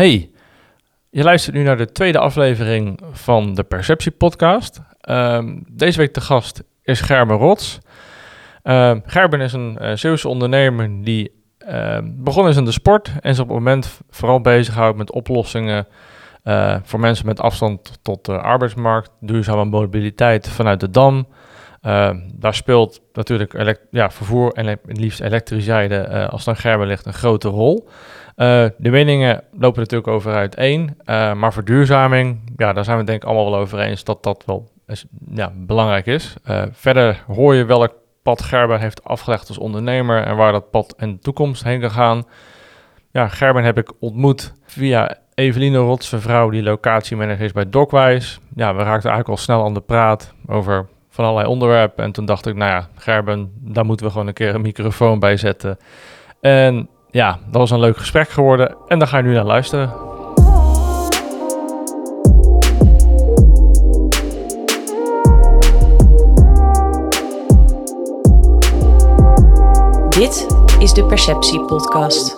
Hey, je luistert nu naar de tweede aflevering van de Perceptie Podcast. Ehm, deze week de gast is Gerben Rots. Ehm, Gerben is een uh, Zeeuwse ondernemer die ehm, begonnen is in de sport en zich op het moment vooral bezighoudt met oplossingen uh, voor mensen met afstand tot de arbeidsmarkt, duurzame mobiliteit vanuit de Dam. daar speelt natuurlijk ja, vervoer en het liefst elektriciteit, uh, als dan Gerben ligt, een grote rol. Uh, de meningen lopen natuurlijk over uiteen, uh, maar verduurzaming, ja, daar zijn we denk ik allemaal wel over eens dat dat wel ja, belangrijk is. Uh, verder hoor je welk pad Gerben heeft afgelegd als ondernemer en waar dat pad in de toekomst heen kan gaan. Ja, Gerben heb ik ontmoet via Eveline Rots, een vrouw die locatiemanager is bij Dockwise. Ja, we raakten eigenlijk al snel aan de praat over van allerlei onderwerpen. En toen dacht ik, nou ja, Gerben, daar moeten we gewoon een keer een microfoon bij zetten. En ja, dat was een leuk gesprek geworden en daar ga je nu naar luisteren. Dit is de Perceptie Podcast.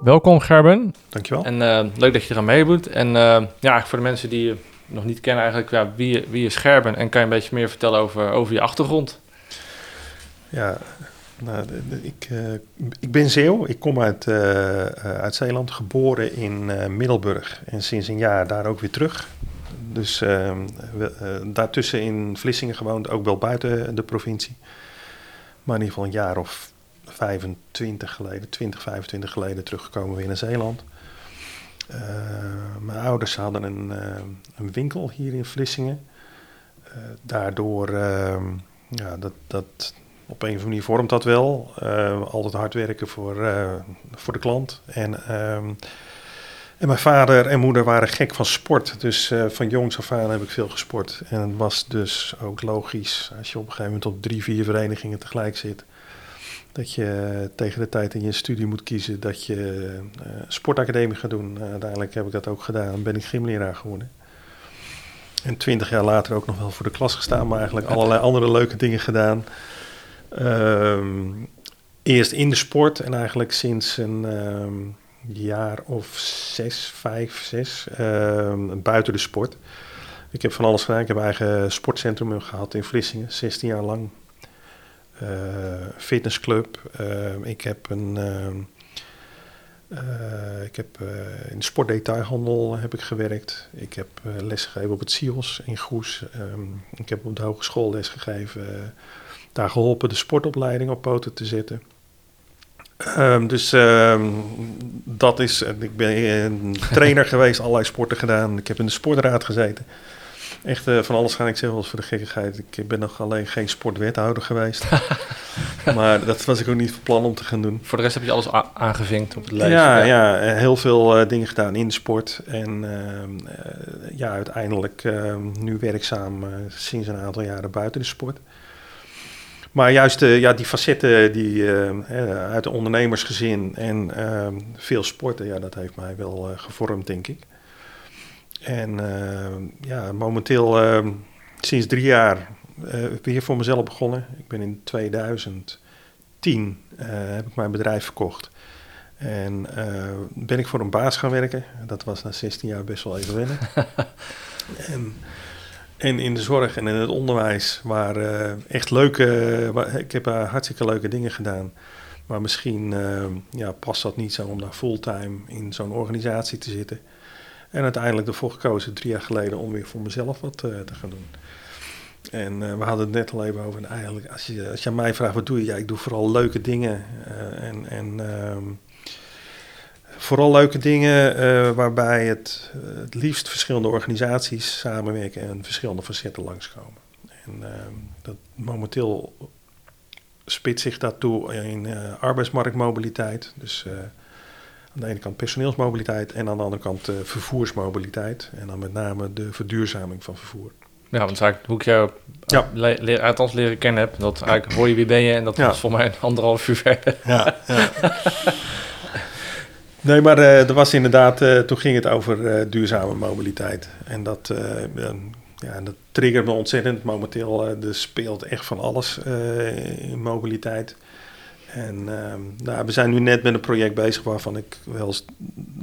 Welkom Gerben. Dankjewel. En uh, leuk dat je eraan meedoet. En uh, ja, voor de mensen die je nog niet kennen eigenlijk, ja, wie, wie is Gerben? En kan je een beetje meer vertellen over, over je achtergrond? Ja, nou, ik, uh, ik ben Zeeuw. Ik kom uit, uh, uit Zeeland, geboren in Middelburg. En sinds een jaar daar ook weer terug. Dus ehm, daartussen in Vlissingen gewoond, ook wel buiten de provincie. Maar in ieder geval een jaar of 25 geleden, 20, 25 geleden teruggekomen weer naar Zeeland. mijn ouders hadden een, een, winkel hier in Vlissingen. daardoor, ehm, ja, dat, dat, op een of andere manier vormt dat wel. Uh, altijd hard werken voor, uh, voor de klant. En, um, en mijn vader en moeder waren gek van sport. Dus uh, van jongs af aan heb ik veel gesport. En het was dus ook logisch als je op een gegeven moment op drie, vier verenigingen tegelijk zit. Dat je tegen de tijd in je studie moet kiezen dat je sportacademie gaat doen. uiteindelijk heb ik dat ook gedaan. Ben ik gymleraar geworden. En twintig jaar later ook nog wel voor de klas gestaan, maar eigenlijk allerlei andere leuke dingen gedaan. Um, eerst in de sport en eigenlijk sinds een um, jaar of zes, vijf, zes um, buiten de sport. Ik heb van alles gedaan. Ik heb een eigen sportcentrum gehad in Vlissingen, 16 jaar lang. Uh, fitnessclub. Ik heb een. Uh, ik heb in de sportdetailhandel heb ik gewerkt. Ik heb lesgegeven op het CIOS in Goes. ik heb op de hogeschool lesgegeven daar geholpen de sportopleiding op poten te zetten. Um, dus um, dat is, ik ben een trainer geweest, allerlei sporten gedaan. Ik heb in de sportraad gezeten. Echt uh, van alles ga ik zeggen, was voor de gekkigheid. Ik ben nog alleen geen sportwethouder geweest. maar dat was ik ook niet van plan om te gaan doen. Voor de rest heb je alles aangevinkt op het lijst. Ja, ja. ja heel veel uh, dingen gedaan in de sport. En uh, ja, uiteindelijk ehm, nu werkzaam sinds een aantal jaren buiten de sport. Maar juist uh, ja, die facetten die, uh, uit een ondernemersgezin en uh, veel sporten, ja, dat heeft mij wel gevormd, denk ik. En ja, momenteel sinds drie jaar weer voor mezelf begonnen. Ik ben in 2010 heb ik mijn bedrijf verkocht. En ben ik voor een baas gaan werken. Dat was na 16 jaar best wel even wennen. en en in de zorg en in het onderwijs waren uh, echt leuke. ik heb uh, hartstikke leuke dingen gedaan. Maar misschien uh, ja, past dat niet zo om daar fulltime in zo'n organisatie te zitten. En uiteindelijk ervoor gekozen, drie jaar geleden, om weer voor mezelf wat te gaan doen. En we hadden het net al even over. En eigenlijk, als je, als je aan mij vraagt wat doe je, ja, ik doe vooral leuke dingen. en en ehm, vooral leuke dingen uh, waarbij het, uh, het liefst verschillende organisaties samenwerken en verschillende facetten langskomen. En uh, dat momenteel spitst zich dat toe in arbeidsmarktmobiliteit. Dus aan de ene kant personeelsmobiliteit en aan de andere kant vervoersmobiliteit. En dan met name de verduurzaming van vervoer. Ja, want eigenlijk hoe ik jou ja. le le althans leren kennen heb, dat eigenlijk hoor je wie ben je en dat ja. was voor mij een anderhalf uur verder. Ja, ja. Nee, maar uh, er was inderdaad, uh, toen ging het over uh, duurzame mobiliteit. En dat, ja, dat triggert me ontzettend. Momenteel er speelt echt van alles in mobiliteit. En ehm, nou, we zijn nu net met een project bezig waarvan ik wel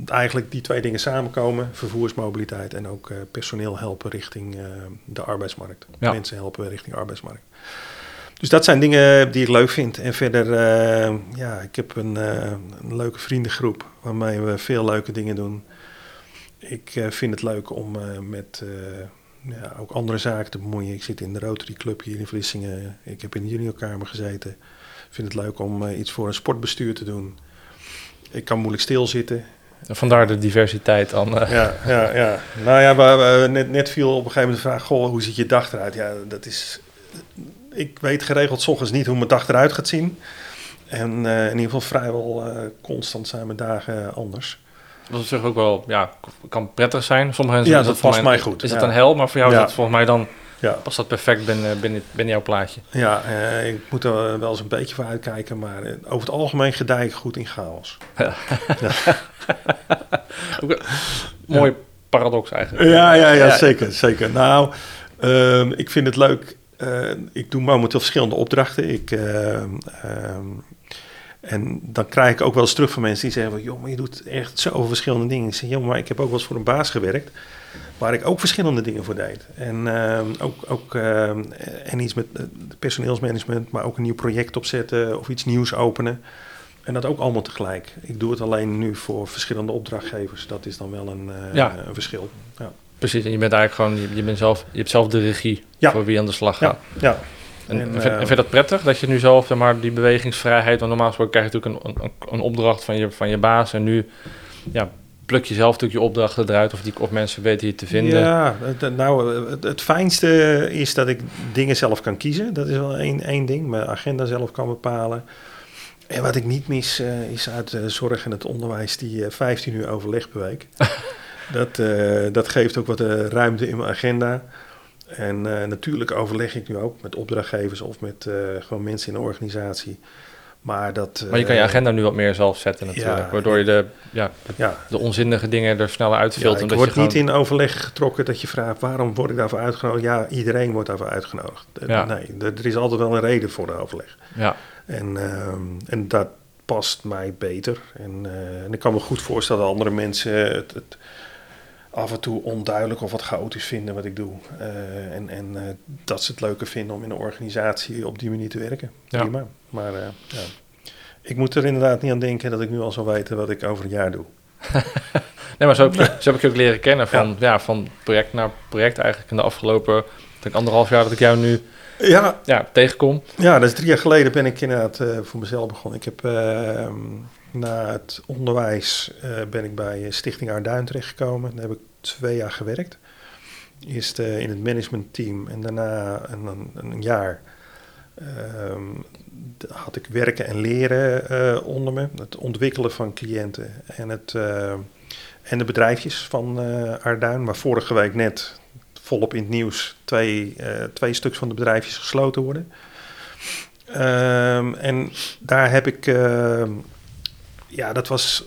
eigenlijk die twee dingen samenkomen: vervoersmobiliteit en ook eh, personeel helpen richting eh, de arbeidsmarkt. Ja. Mensen helpen richting de arbeidsmarkt. Dus dat zijn dingen die ik leuk vind. En verder, eh, ja, ik heb een, eh, een leuke vriendengroep waarmee we veel leuke dingen doen. Ik eh, vind het leuk om met ja, ook andere zaken te bemoeien. Ik zit in de Rotary Club hier in Vlissingen. Ik heb in de juniorkamer gezeten. Ik vind het leuk om iets voor een sportbestuur te doen. Ik kan moeilijk stilzitten. Vandaar de diversiteit dan. Ja, ja, ja. Nou ja, we, we- net, net viel op een gegeven moment de vraag: Goh, hoe ziet je dag eruit? Ja, dat is. Ik weet geregeld 's ochtends niet hoe mijn dag eruit gaat zien. En eh, in ieder geval vrijwel eh, constant zijn mijn dagen anders. Dat is ook wel, ja, kan prettig zijn. Sommige mensen Ja, is dat voor past mij goed, Is ja. een hel, maar voor jou Ja. is dat volgens mij dan Ja, past dat perfect binnen, binnen, binnen jouw plaatje. ja eh, ik moet er wel eens een beetje voor uitkijken, maar eh, over het algemeen gedij ik goed in chaos. Mooi paradox eigenlijk. Ja, ja, ja, Ja. zeker, zeker. Nou, ehm, ik vind het leuk. Eh, ik doe momenteel verschillende opdrachten. Ik, ehm, ehm, en dan krijg ik ook wel eens terug van mensen die zeggen van... joh, maar je doet echt zoveel verschillende dingen. Ik zeg, joh, maar ik heb ook wel eens voor een baas gewerkt... waar ik ook verschillende dingen voor deed. En ook, ook en iets met eh, personeelsmanagement... maar ook een nieuw project opzetten of iets nieuws openen... En dat ook allemaal tegelijk. Ik doe het alleen nu voor verschillende opdrachtgevers. Dat is dan wel een, eh, Ja. een verschil. Ja. Precies, en je bent eigenlijk gewoon, je, je, bent zelf, je hebt zelf de regie Ja. voor wie aan de slag gaat. Ja, ja. En, En, en, vind, eh, en vind je dat prettig dat je nu zelf zeg maar, die bewegingsvrijheid, want normaal gesproken krijg je natuurlijk een, een, een opdracht van je, van je baas en nu ja, pluk je zelf natuurlijk je opdrachten eruit of, die, of mensen weten je te vinden. Ja, het, nou, het, het fijnste is dat ik dingen zelf kan kiezen. Dat is wel één, één ding. Mijn agenda zelf kan bepalen. En wat ik niet mis eh, is uit de zorg en het onderwijs die eh, 15 uur overleg per week. dat, eh, dat geeft ook wat eh, ruimte in mijn agenda. En eh, natuurlijk overleg ik nu ook met opdrachtgevers of met gewoon mensen in de organisatie. Maar, dat, Maar je kan je agenda nu wat meer zelf zetten natuurlijk, ja. waardoor je de, ja, Ja, de onzinnige dingen er sneller Ja, uitfiltert. ik word gewoon, niet in overleg getrokken dat je vraagt waarom word ik daarvoor uitgenodigd. Ja, iedereen wordt daarvoor uitgenodigd. Ja. Nee, er er is altijd wel een reden voor de overleg. Ja, En, ehm, en dat past mij beter. En, en ik kan me goed voorstellen dat andere mensen het, het af en toe onduidelijk of wat chaotisch vinden wat ik doe. Eh, en en eh, dat ze het leuker vinden om in een organisatie op die manier te werken. Ja. Prima. Maar eh, ja. ik moet er inderdaad niet aan denken dat ik nu al zou weten wat ik over een jaar doe. nee, maar zo heb, je, zo heb ik je ook leren kennen van, ja. van project naar project eigenlijk in de afgelopen denk, anderhalf jaar dat ik jou nu Ja, ja, tegenkom. Ja, dat is drie jaar geleden ben ik inderdaad voor mezelf begonnen. Ik heb eh, na het onderwijs eh, ben ik bij Stichting Aarduin terechtgekomen. Daar heb ik twee jaar gewerkt. Eerst eh, in het managementteam en daarna een, een, jaar ehm, had ik werken en leren eh, onder me. Het ontwikkelen van cliënten en, het, eh, en de bedrijfjes van eh Aarduin. Maar vorige week net volop in het nieuws twee, eh, twee stuks van de bedrijfjes gesloten worden. Ehm, en daar heb ik, ehm, ja, dat was,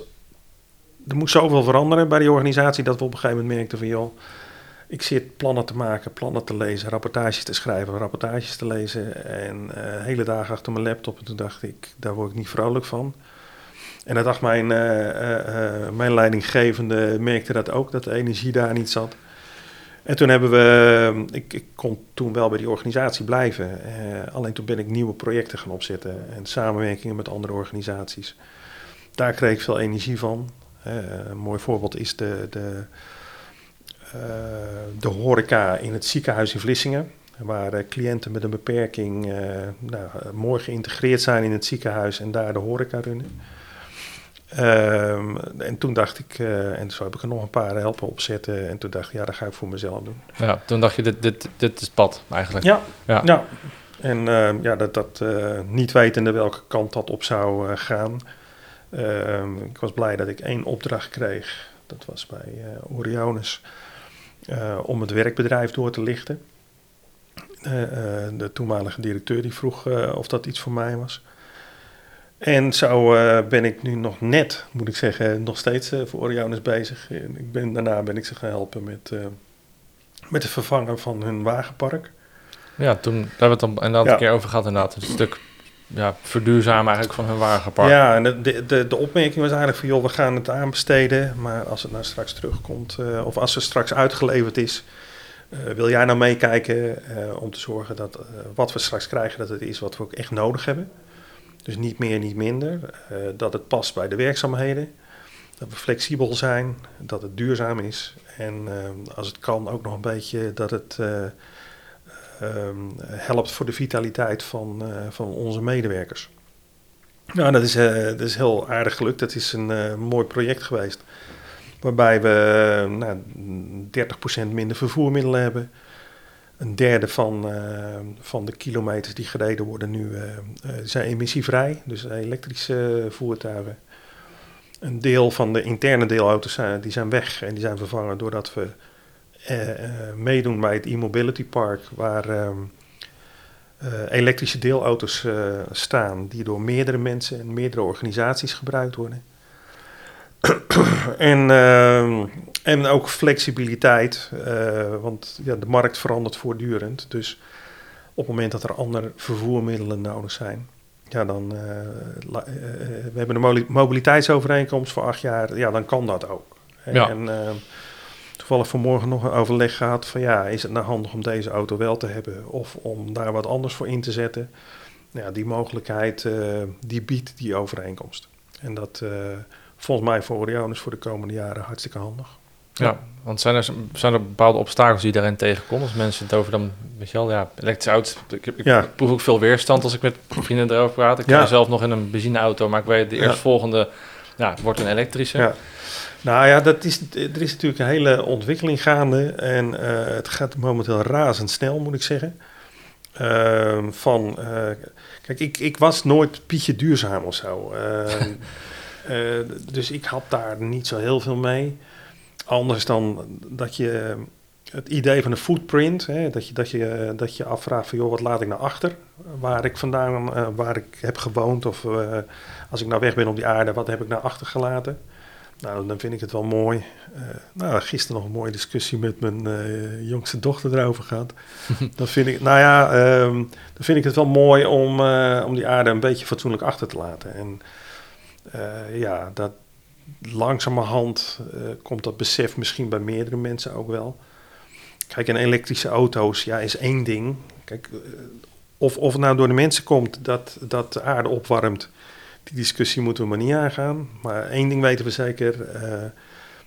er moest zoveel veranderen bij die organisatie dat we op een gegeven moment merkten van, joh, ik zit plannen te maken, plannen te lezen, rapportages te schrijven, rapportages te lezen en eh, hele dagen achter mijn laptop. En toen dacht ik, daar word ik niet vrolijk van. En dat dacht mijn, eh, mijn leidinggevende, merkte dat ook, dat de energie daar niet zat. En toen hebben we, ik, ik kon toen wel bij die organisatie blijven. alleen toen ben ik nieuwe projecten gaan opzetten en samenwerkingen met andere organisaties. Daar kreeg ik veel energie van. Eh, een mooi voorbeeld is de, de, eh, de horeca in het ziekenhuis in Vlissingen. Waar eh, cliënten met een beperking nou, mooi geïntegreerd zijn in het ziekenhuis en daar de horeca runnen. Ehm, en toen dacht ik, en zo heb ik er nog een paar helpen opzetten. En toen dacht ik, ja, dat ga ik voor mezelf doen. Ja, toen dacht je, dit, dit, dit is het pad eigenlijk. Ja, Ja. ja. En ehm, ja, dat, dat niet wetende welke kant dat op zou gaan. Ehm, ik was blij dat ik één opdracht kreeg. Dat was bij eh Oriones. eh, om het werkbedrijf door te lichten. Eh, de toenmalige directeur die vroeg of dat iets voor mij was. En zo ben ik nu nog net, moet ik zeggen, nog steeds voor Oriones bezig. Ik ben, daarna ben ik ze gaan helpen met, met het vervangen van hun wagenpark. Ja, toen daar hebben we het Ja. een keer over gehad inderdaad. Het stuk ja, verduurzamen eigenlijk van hun wagenpark. Ja, en de, de, de opmerking was eigenlijk van, joh, we gaan het aanbesteden, maar als het nou straks terugkomt, uh, of als het straks uitgeleverd is, uh, wil jij nou meekijken uh, om te zorgen dat wat we straks krijgen, dat het is wat we ook echt nodig hebben. Dus niet meer, niet minder. dat het past bij de werkzaamheden. Dat we flexibel zijn, dat het duurzaam is. En als het kan ook nog een beetje dat het um, helpt voor de vitaliteit van, uh, van onze medewerkers. Nou, dat is, uh, dat is heel aardig gelukt. Dat is een uh, mooi project geweest. Waarbij we nou, 30% minder vervoermiddelen hebben. Een derde van, van de kilometers die gereden worden nu zijn emissievrij. Dus elektrische voertuigen. Een deel van de interne deelauto's zijn, die zijn weg en die zijn vervangen doordat we meedoen bij het e-mobility park, waar uh, elektrische deelauto's staan die door meerdere mensen en meerdere organisaties gebruikt worden. en, ehm, en ook flexibiliteit, want ja, de markt verandert voortdurend. Dus op het moment dat er andere vervoermiddelen nodig zijn, ja, dan, we hebben een mobiliteitsovereenkomst voor acht jaar, ja, dan kan dat ook. Ja. En, ehm, toevallig vanmorgen nog een overleg gehad van ja, is het nou handig om deze auto wel te hebben of om daar wat anders voor in te zetten? Ja, die mogelijkheid uh, die biedt die overeenkomst. En dat uh, volgens mij voor Orionis voor de komende jaren hartstikke handig. Ja, want zijn er, zijn er bepaalde obstakels die daarin tegenkomen? Als mensen het over dan, weet je wel, ja, elektrische auto's. Ik, ik, ja. proef ook veel weerstand als ik met vrienden erover praat. Ik Ja. ga zelf nog in een benzineauto, maar ik weet de eerstvolgende, ja, het wordt een elektrische. Ja. Nou ja, dat is, er is natuurlijk een hele ontwikkeling gaande en eh, het gaat momenteel razendsnel, moet ik zeggen. Ehm, van, eh, kijk, ik, ik was nooit Pietje duurzaam of zo. Ehm, eh, dus ik had daar niet zo heel veel mee. Anders dan dat je het idee van een footprint, hè, dat, je, dat, je, dat je afvraagt van joh, wat laat ik nou achter? Waar ik vandaan, waar ik heb gewoond of eh, als ik nou weg ben op die aarde, wat heb ik nou achtergelaten? Nou, dan vind ik het wel mooi. Uh, nou, gisteren nog een mooie discussie met mijn uh, jongste dochter erover gehad. dan vind ik, nou ja, um, dan vind ik het wel mooi om, uh, om die aarde een beetje fatsoenlijk achter te laten. En ja, dat langzamerhand komt dat besef misschien bij meerdere mensen ook wel. Kijk, en elektrische auto's, ja, is één ding. Kijk, of, of het nou door de mensen komt dat, dat de aarde opwarmt die discussie moeten we maar niet aangaan. Maar één ding weten we zeker: uh,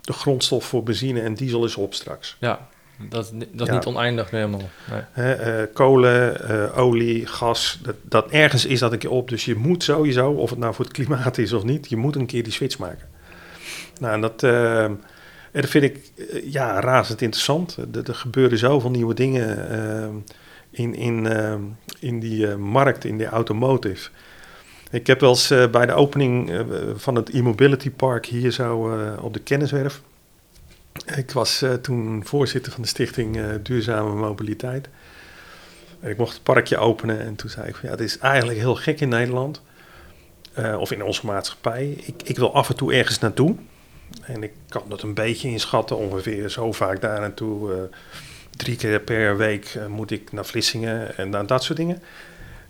de grondstof voor benzine en diesel is op straks. Ja, dat, dat is Ja. niet oneindig helemaal. Nee. Uh, kolen, uh, olie, gas, dat, dat ergens is dat een keer op. Dus je moet sowieso, of het nou voor het klimaat is of niet, je moet een keer die switch maken. Nou, en dat, uh, dat vind ik ja, razend interessant. Er, er gebeuren zoveel nieuwe dingen in, in, in die markt, in de automotive. Ik heb wel eens uh, bij de opening uh, van het e-mobility park hier zo uh, op de kenniswerf. Ik was toen voorzitter van de stichting Duurzame Mobiliteit. En ik mocht het parkje openen en toen zei ik van ja, het is eigenlijk heel gek in Nederland. of in onze maatschappij. Ik, ik, wil af en toe ergens naartoe. En ik kan dat een beetje inschatten, ongeveer zo vaak daar naartoe. drie keer per week moet ik naar Vlissingen en naar dat soort dingen.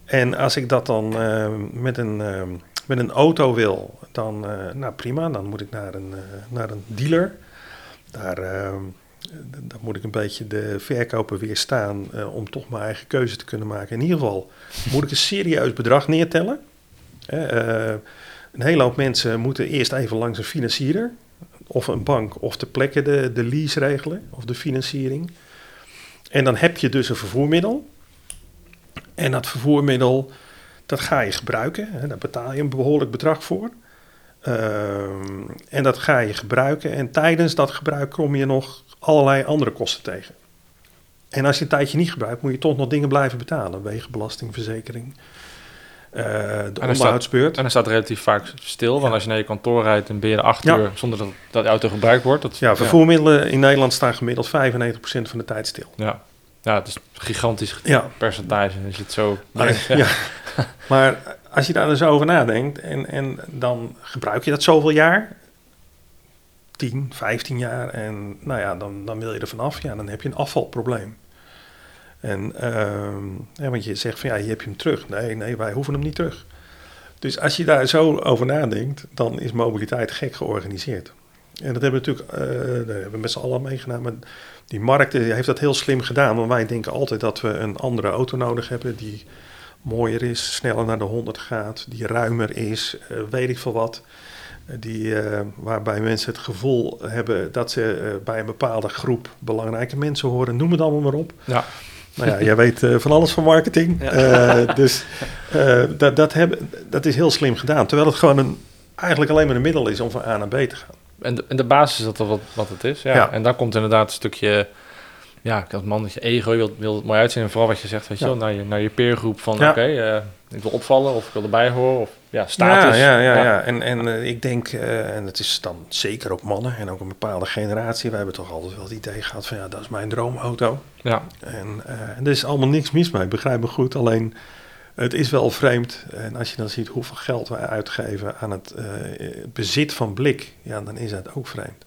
En als ik dat dan uh, met, een, uh, met een auto wil, dan uh, nou prima, dan moet ik naar een, naar een dealer. Daar, dan moet ik een beetje de verkoper weerstaan om toch mijn eigen keuze te kunnen maken. In ieder geval moet ik een serieus bedrag neertellen. een hele hoop mensen moeten eerst even langs een financierder. Of een bank, of ter plekke de, de lease regelen, of de financiering. En dan heb je dus een vervoermiddel. En dat vervoermiddel, dat ga je gebruiken. Hè, daar betaal je een behoorlijk bedrag voor. Uh, en dat ga je gebruiken. En tijdens dat gebruik kom je nog allerlei andere kosten tegen. En als je een tijdje niet gebruikt, moet je toch nog dingen blijven betalen. Wegenbelasting, verzekering, uh, de en onderhoudsbeurt. Staat, en dan staat relatief vaak stil. Want als je naar je kantoor rijdt, dan ben je er acht Ja. uur zonder dat, dat de auto gebruikt wordt. Dat, Ja, vervoermiddelen in Nederland staan gemiddeld 95% van de tijd stil. Ja. Ja, het is een gigantisch Ja. percentage als je het zo Maar, ja. maar als je daar dus over nadenkt en, en dan gebruik je dat zoveel jaar, 10, 15 jaar, en nou ja, dan, dan wil je er vanaf, ja, dan heb je een afvalprobleem. En, ehm, want je zegt van ja, je hebt hem terug. Nee, nee, wij hoeven hem niet terug. Dus als je daar zo over nadenkt, dan is mobiliteit gek georganiseerd. En dat hebben we natuurlijk, daar hebben we met z'n allen meegedaan. Die markt heeft dat heel slim gedaan. Want wij denken altijd dat we een andere auto nodig hebben die mooier is, sneller naar de 100 gaat, die ruimer is, eh, weet ik veel wat. Eh, die, eh, waarbij mensen het gevoel hebben dat ze bij een bepaalde groep belangrijke mensen horen. Noem het allemaal maar op. Ja. Nou ja, jij weet van alles van marketing. Ja. Dus dat, dat, hebben, dat is heel slim gedaan. Terwijl het gewoon een, eigenlijk alleen maar een middel is om van A naar B te gaan. En de, en de basis is dat wat, wat het is. Ja. Ja. En dan komt inderdaad een stukje... Ja, als man dat je ego wil, wil het mooi uitzien. En vooral wat je zegt, weet je Ja. wel, naar je, naar je peergroep van... Ja. Oké, eh, ik wil opvallen of ik wil erbij horen. Of ja, status. Ja, ja, ja. ja. En, en eh, ik denk, eh, en het is dan zeker ook mannen en ook een bepaalde generatie. Wij hebben toch altijd wel het idee gehad van ja, dat is mijn droomauto. Ja. En, en er is allemaal niks mis mee, begrijp me goed. Alleen het is wel vreemd. En als je dan ziet hoeveel geld wij uitgeven aan het, eh, bezit van blik, ja, dan is dat ook vreemd.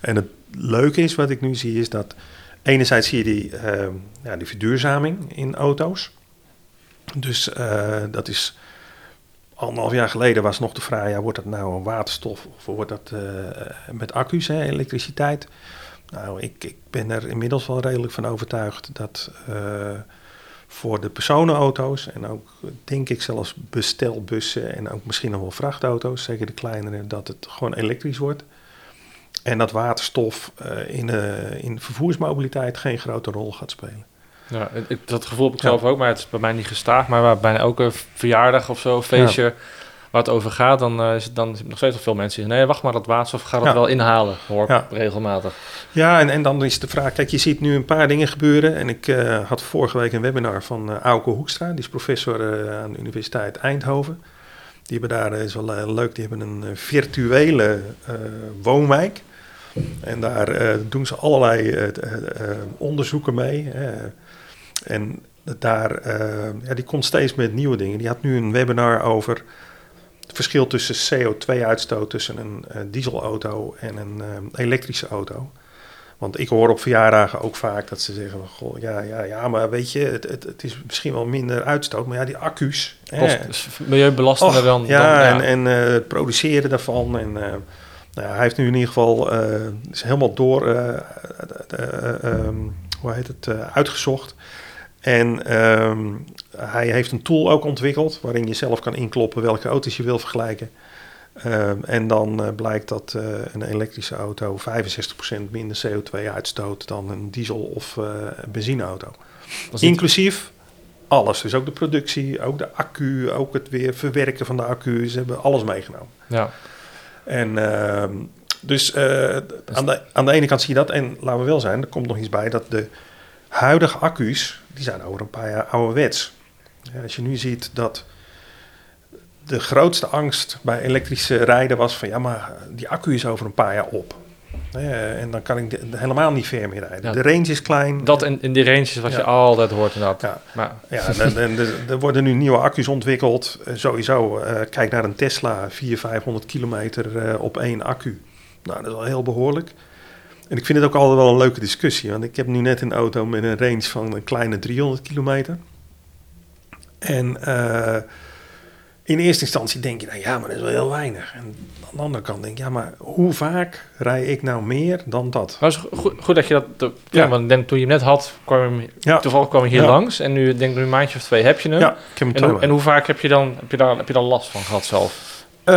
En het leuke is wat ik nu zie, is dat enerzijds zie je die, eh, ja, die verduurzaming in auto's. Dus eh, dat is anderhalf jaar geleden was nog de vraag, ja, wordt dat nou een waterstof of wordt dat eh, met accu's, hè, elektriciteit? Nou, ik, ik ben er inmiddels wel redelijk van overtuigd dat voor de personenauto's en ook denk ik zelfs bestelbussen en ook misschien nog wel vrachtauto's, zeker de kleinere, dat het gewoon elektrisch wordt. En dat waterstof eh, in, eh, in vervoersmobiliteit geen grote rol gaat spelen. Ja, ik- dat gevoel heb ik Ja. zelf ook, maar het is bij mij niet gestaag. Maar bijna elke verjaardag of zo, feestje waar het over gaat, dan uh, is het dan nog steeds nog veel mensen die zeggen, nee, wacht maar, dat waterstof gaat het Ja. wel inhalen, hoor Ja. regelmatig. Ja, en, en dan is de vraag, kijk, je ziet nu een paar dingen gebeuren. En ik eh, had vorige week een webinar van eh Auke Hoekstra, die is professor aan de Universiteit Eindhoven. Die hebben daar, is wel leuk, die hebben een virtuele woonwijk. En daar doen ze allerlei onderzoeken mee. en daar, ja, die komt steeds met nieuwe dingen. Die had nu een webinar over het verschil tussen CO2-uitstoot tussen een eh, dieselauto en een eh, elektrische auto. Want ik hoor op verjaardagen ook vaak dat ze zeggen: van, Goh, ja, ja, ja, maar weet je, het, het, het is misschien wel minder uitstoot, maar ja, die accu's. Kost, is milieubelastender Och, dan... ja, dan, en, en eh, het produceren daarvan. En, nou ja, hij heeft nu in ieder geval is helemaal door, eh, eh, eh, ehm, hoe heet het, uitgezocht. En ehm, hij heeft een tool ook ontwikkeld waarin je zelf kan inkloppen welke auto's je wil vergelijken. Ehm, en dan eh, blijkt dat eh, een elektrische auto 65% minder CO2 uitstoot dan een diesel- of eh, benzineauto. Inclusief alles. Dus ook de productie, ook de accu, ook het weer verwerken van de accu. Ze hebben alles meegenomen. ja. En ehm, dus aan, de, aan de ene kant zie je dat. En laten we wel zijn, er komt nog iets bij dat de huidige accu's, die zijn over een paar jaar ouderwets. Ja, als je nu ziet dat de grootste angst bij elektrische rijden was van ja, maar die accu is over een paar jaar op. En dan kan ik de- helemaal niet ver meer rijden. Ja. De range is klein. Dat in, in die range is wat Ja. je altijd hoort inderdaad. Ja. Maar, Ja, en- en er- worden nu nieuwe accu's ontwikkeld. Eh, sowieso, eh, kijk naar een Tesla, 400, 500 kilometer eh, op één accu. Nou, dat is wel heel behoorlijk. En ik vind het ook altijd wel een leuke discussie. Want ik heb nu net een auto met een range van een kleine 300 kilometer. En eh, in eerste instantie denk je, nou ja, maar dat is wel heel weinig. En aan de andere kant denk je, ja, maar hoe vaak rij ik nou meer dan dat? maar het is goed, goed dat je dat... de- Ja. want denk, toen je hem net had, kwam je, Ja. toevallig kwam je hier Ja. langs. En nu denk ik nu een maandje of twee heb je hem. Ja, ik heb hem En, hoe, en hoe vaak heb je, dan, heb, je daar, heb je daar last van gehad zelf? Eh,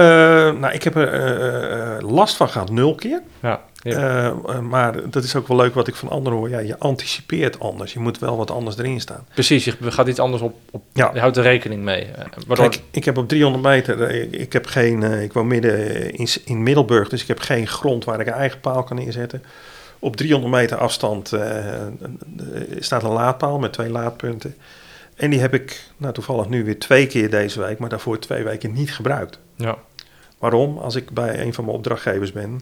nou, ik heb er eh, last van gehad, nul keer. Ja, ja. Eh, eh, maar dat is ook wel leuk wat ik van anderen hoor. Ja, je anticipeert anders. Je moet wel wat anders erin staan. precies. Je gaat iets anders op. op Ja. Je houdt er rekening mee. eh, Waardoor, Kijk, ik heb op 300 meter, ik, ik heb geen, ik woon midden in, in Middelburg, dus ik heb geen grond waar ik een eigen paal kan neerzetten. Op 300 meter afstand staat een laadpaal met twee laadpunten. En die heb ik nou, toevallig nu weer twee keer deze week, maar daarvoor twee weken niet gebruikt. ja. Waarom? Als ik bij een van mijn opdrachtgevers ben,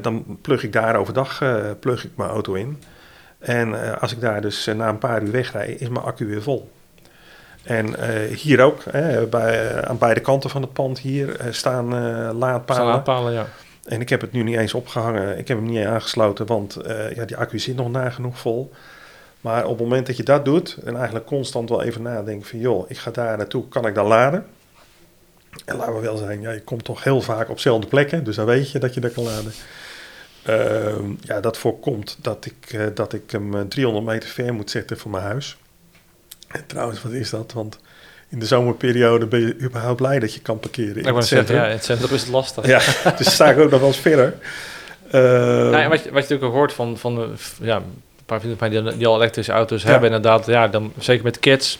dan plug ik daar overdag eh, plug ik mijn auto in. En eh, als ik daar dus eh, na een paar uur wegrij, is mijn accu weer vol. En eh, hier ook, hè, bij, eh, aan beide kanten van het pand hier eh, staan eh, laadpalen. Staan aanpalen, ja. En ik heb het nu niet eens opgehangen. Ik heb hem niet aangesloten, want eh, ja, die accu zit nog nagenoeg vol. Maar op het moment dat je dat doet en eigenlijk constant wel even nadenken van joh, ik ga daar naartoe, kan ik dan laden? En laten we wel zijn, ja, je komt toch heel vaak op dezelfde plekken, dus dan weet je dat je daar kan laden. Ehm, ja, dat voorkomt dat ik, eh, dat ik hem eh, 300 meter ver moet zetten van mijn huis. En trouwens, wat is dat? Want in de zomerperiode ben je überhaupt blij dat je kan parkeren. in het centrum. ja, in het centrum is het lastig. Ja, dus sta ik ook nog wel eens verder. Ehm, Nou, wat, je, wat je natuurlijk ook hoort van, van ja, een paar vrienden van mij die, die al elektrische auto's Ja. hebben, inderdaad, ja, dan, zeker met kids.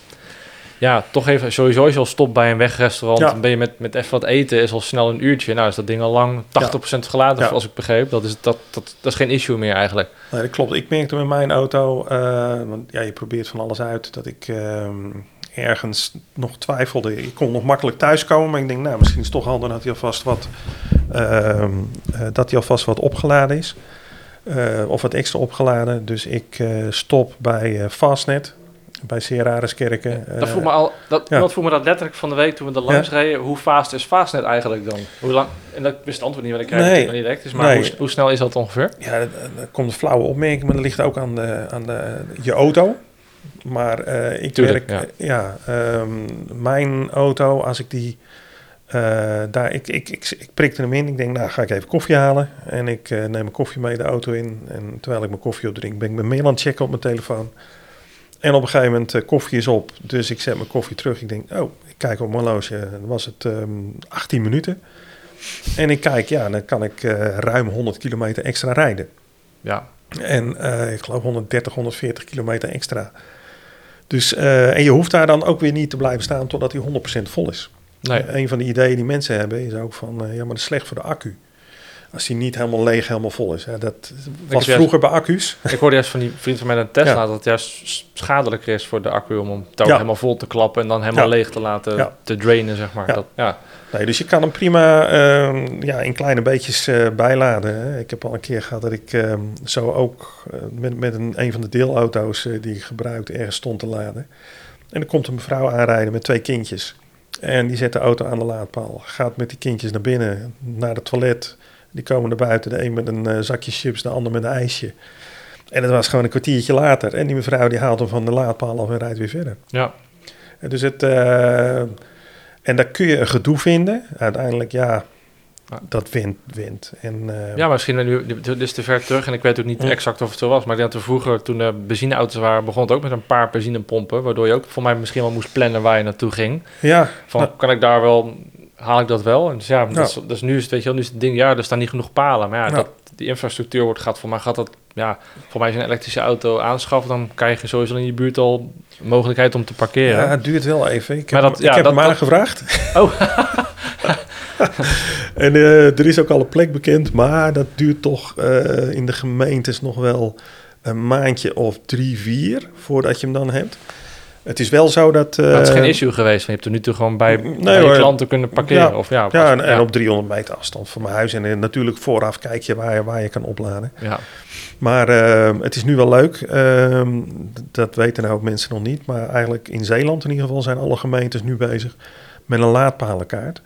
Ja, toch even, sowieso als je al stopt bij een wegrestaurant, Ja. dan ben je met, met even wat eten, is al snel een uurtje. Nou, is dat ding al lang 80% geladen, Ja. als ik begreep. Dat is, dat, dat, dat is geen issue meer eigenlijk. Nee, dat klopt. Ik merkte met mijn auto, eh, want ja, je probeert van alles uit, dat ik ehm, ergens nog twijfelde. Ik kon nog makkelijk thuiskomen, maar ik denk, nou, misschien is het toch handig dat hij alvast wat, eh, dat hij alvast wat opgeladen is. Eh, of wat extra opgeladen. Dus ik stop bij Fastnet, bij Serariskerken. dat, Eh, vroeg me al, dat, ja. vroeg me dat letterlijk van de week toen we er langs reden. Hoe fast is Fastnet eigenlijk dan? Hoe lang? En dat wist het antwoord niet, want ik krijg Nee. het niet direct. is. Maar Nee. hoe, hoe snel is dat ongeveer? Ja, dat- dat komt een flauwe opmerking, maar dat ligt ook aan, de, aan de, je auto. Maar eh, ik Tuurlijk, werk, ja, ehm, mijn auto, als ik die, eh, daar, ik, ik, ik, ik prikte hem in. Ik denk, nou ga ik even koffie halen. En ik eh, neem mijn koffie mee de auto in. En terwijl ik mijn koffie opdrink, ben ik mijn mail aan het checken op mijn telefoon. En op een gegeven moment, eh, koffie is op. Dus ik zet mijn koffie terug. Ik denk, oh, ik kijk op mijn horloge. Dan was het ehm 18 minuten. En ik kijk, ja, dan kan ik eh, ruim 100 kilometer extra rijden. Ja, En eh, ik geloof 130, 140 kilometer extra. Dus, en je hoeft daar dan ook weer niet te blijven staan totdat hij 100% vol is. nee. Een van de ideeën die mensen hebben is ook van, ja, maar dat is slecht voor de accu. Als die niet helemaal leeg, helemaal vol is. Ja, dat was juist- vroeger bij accu's. Ik hoorde juist van die vriend van mij een Tesla Ja. dat het juist schadelijker is voor de accu om hem Ja. helemaal vol te klappen en dan helemaal Ja. leeg te laten te drainen, zeg maar. Ja. Dat, ja. Nee, dus je kan hem prima ehm, ja, in kleine beetjes eh, bijladen. Hè. Ik heb al een keer gehad dat ik ehm, zo ook eh, met, met een, een van de deelauto's eh, die ik gebruikte ergens stond te laden. En dan komt een mevrouw aanrijden met twee kindjes. En die zet de auto aan de laadpaal. Gaat met die kindjes naar binnen, naar het toilet. Die komen naar buiten. De een met een eh, zakje chips, de ander met een ijsje. En dat was gewoon een kwartiertje later. En die mevrouw die haalt hem van de laadpaal af en rijdt weer verder. ja. En Dus het, eh, en daar kun je een gedoe vinden. Uiteindelijk, ja, Ja. dat wint, wint. En, eh, ja, misschien nu, dit is te ver terug en ik weet ook niet Ja. exact of het zo was, maar ik denk dat we vroeger, toen de benzineauto's waren, begon het ook met een paar benzinepompen, waardoor je ook voor mij misschien wel moest plannen waar je naartoe ging. ja, Van, Nou. kan ik daar wel, haal ik dat wel? En dus ja, Ja. dat is, nu is het, weet je wel, nu is het ding, ja, er staan niet genoeg palen, maar ja, Ja. dat, die infrastructuur wordt, gaat voor mij, gaat dat, ja, voor mij is een elektrische auto aanschaffen, dan krijg je sowieso in je buurt al mogelijkheid om te parkeren. ja, het duurt wel even. Ik Maar heb, dat- ik ja, heb dat- hem dat- aangevraagd. Oh. en eh, er is ook al een plek bekend, maar dat duurt toch eh, in de gemeentes nog wel een maandje of drie, vier voordat je hem dan hebt. Het is wel zo dat... Maar het is eh, geen issue geweest. Je hebt er nu toe gewoon bij, Nee, bij hoor. klanten kunnen parkeren. Ja. Of ja, Ja, en, op 300 meter afstand van mijn huis. En eh, natuurlijk vooraf kijk je waar, je waar je kan opladen. ja. Maar ehm, het is nu wel leuk. Ehm, dat weten nou ook mensen nog niet. Maar eigenlijk in Zeeland in ieder geval zijn alle gemeentes nu bezig met een laadpalenkaart. En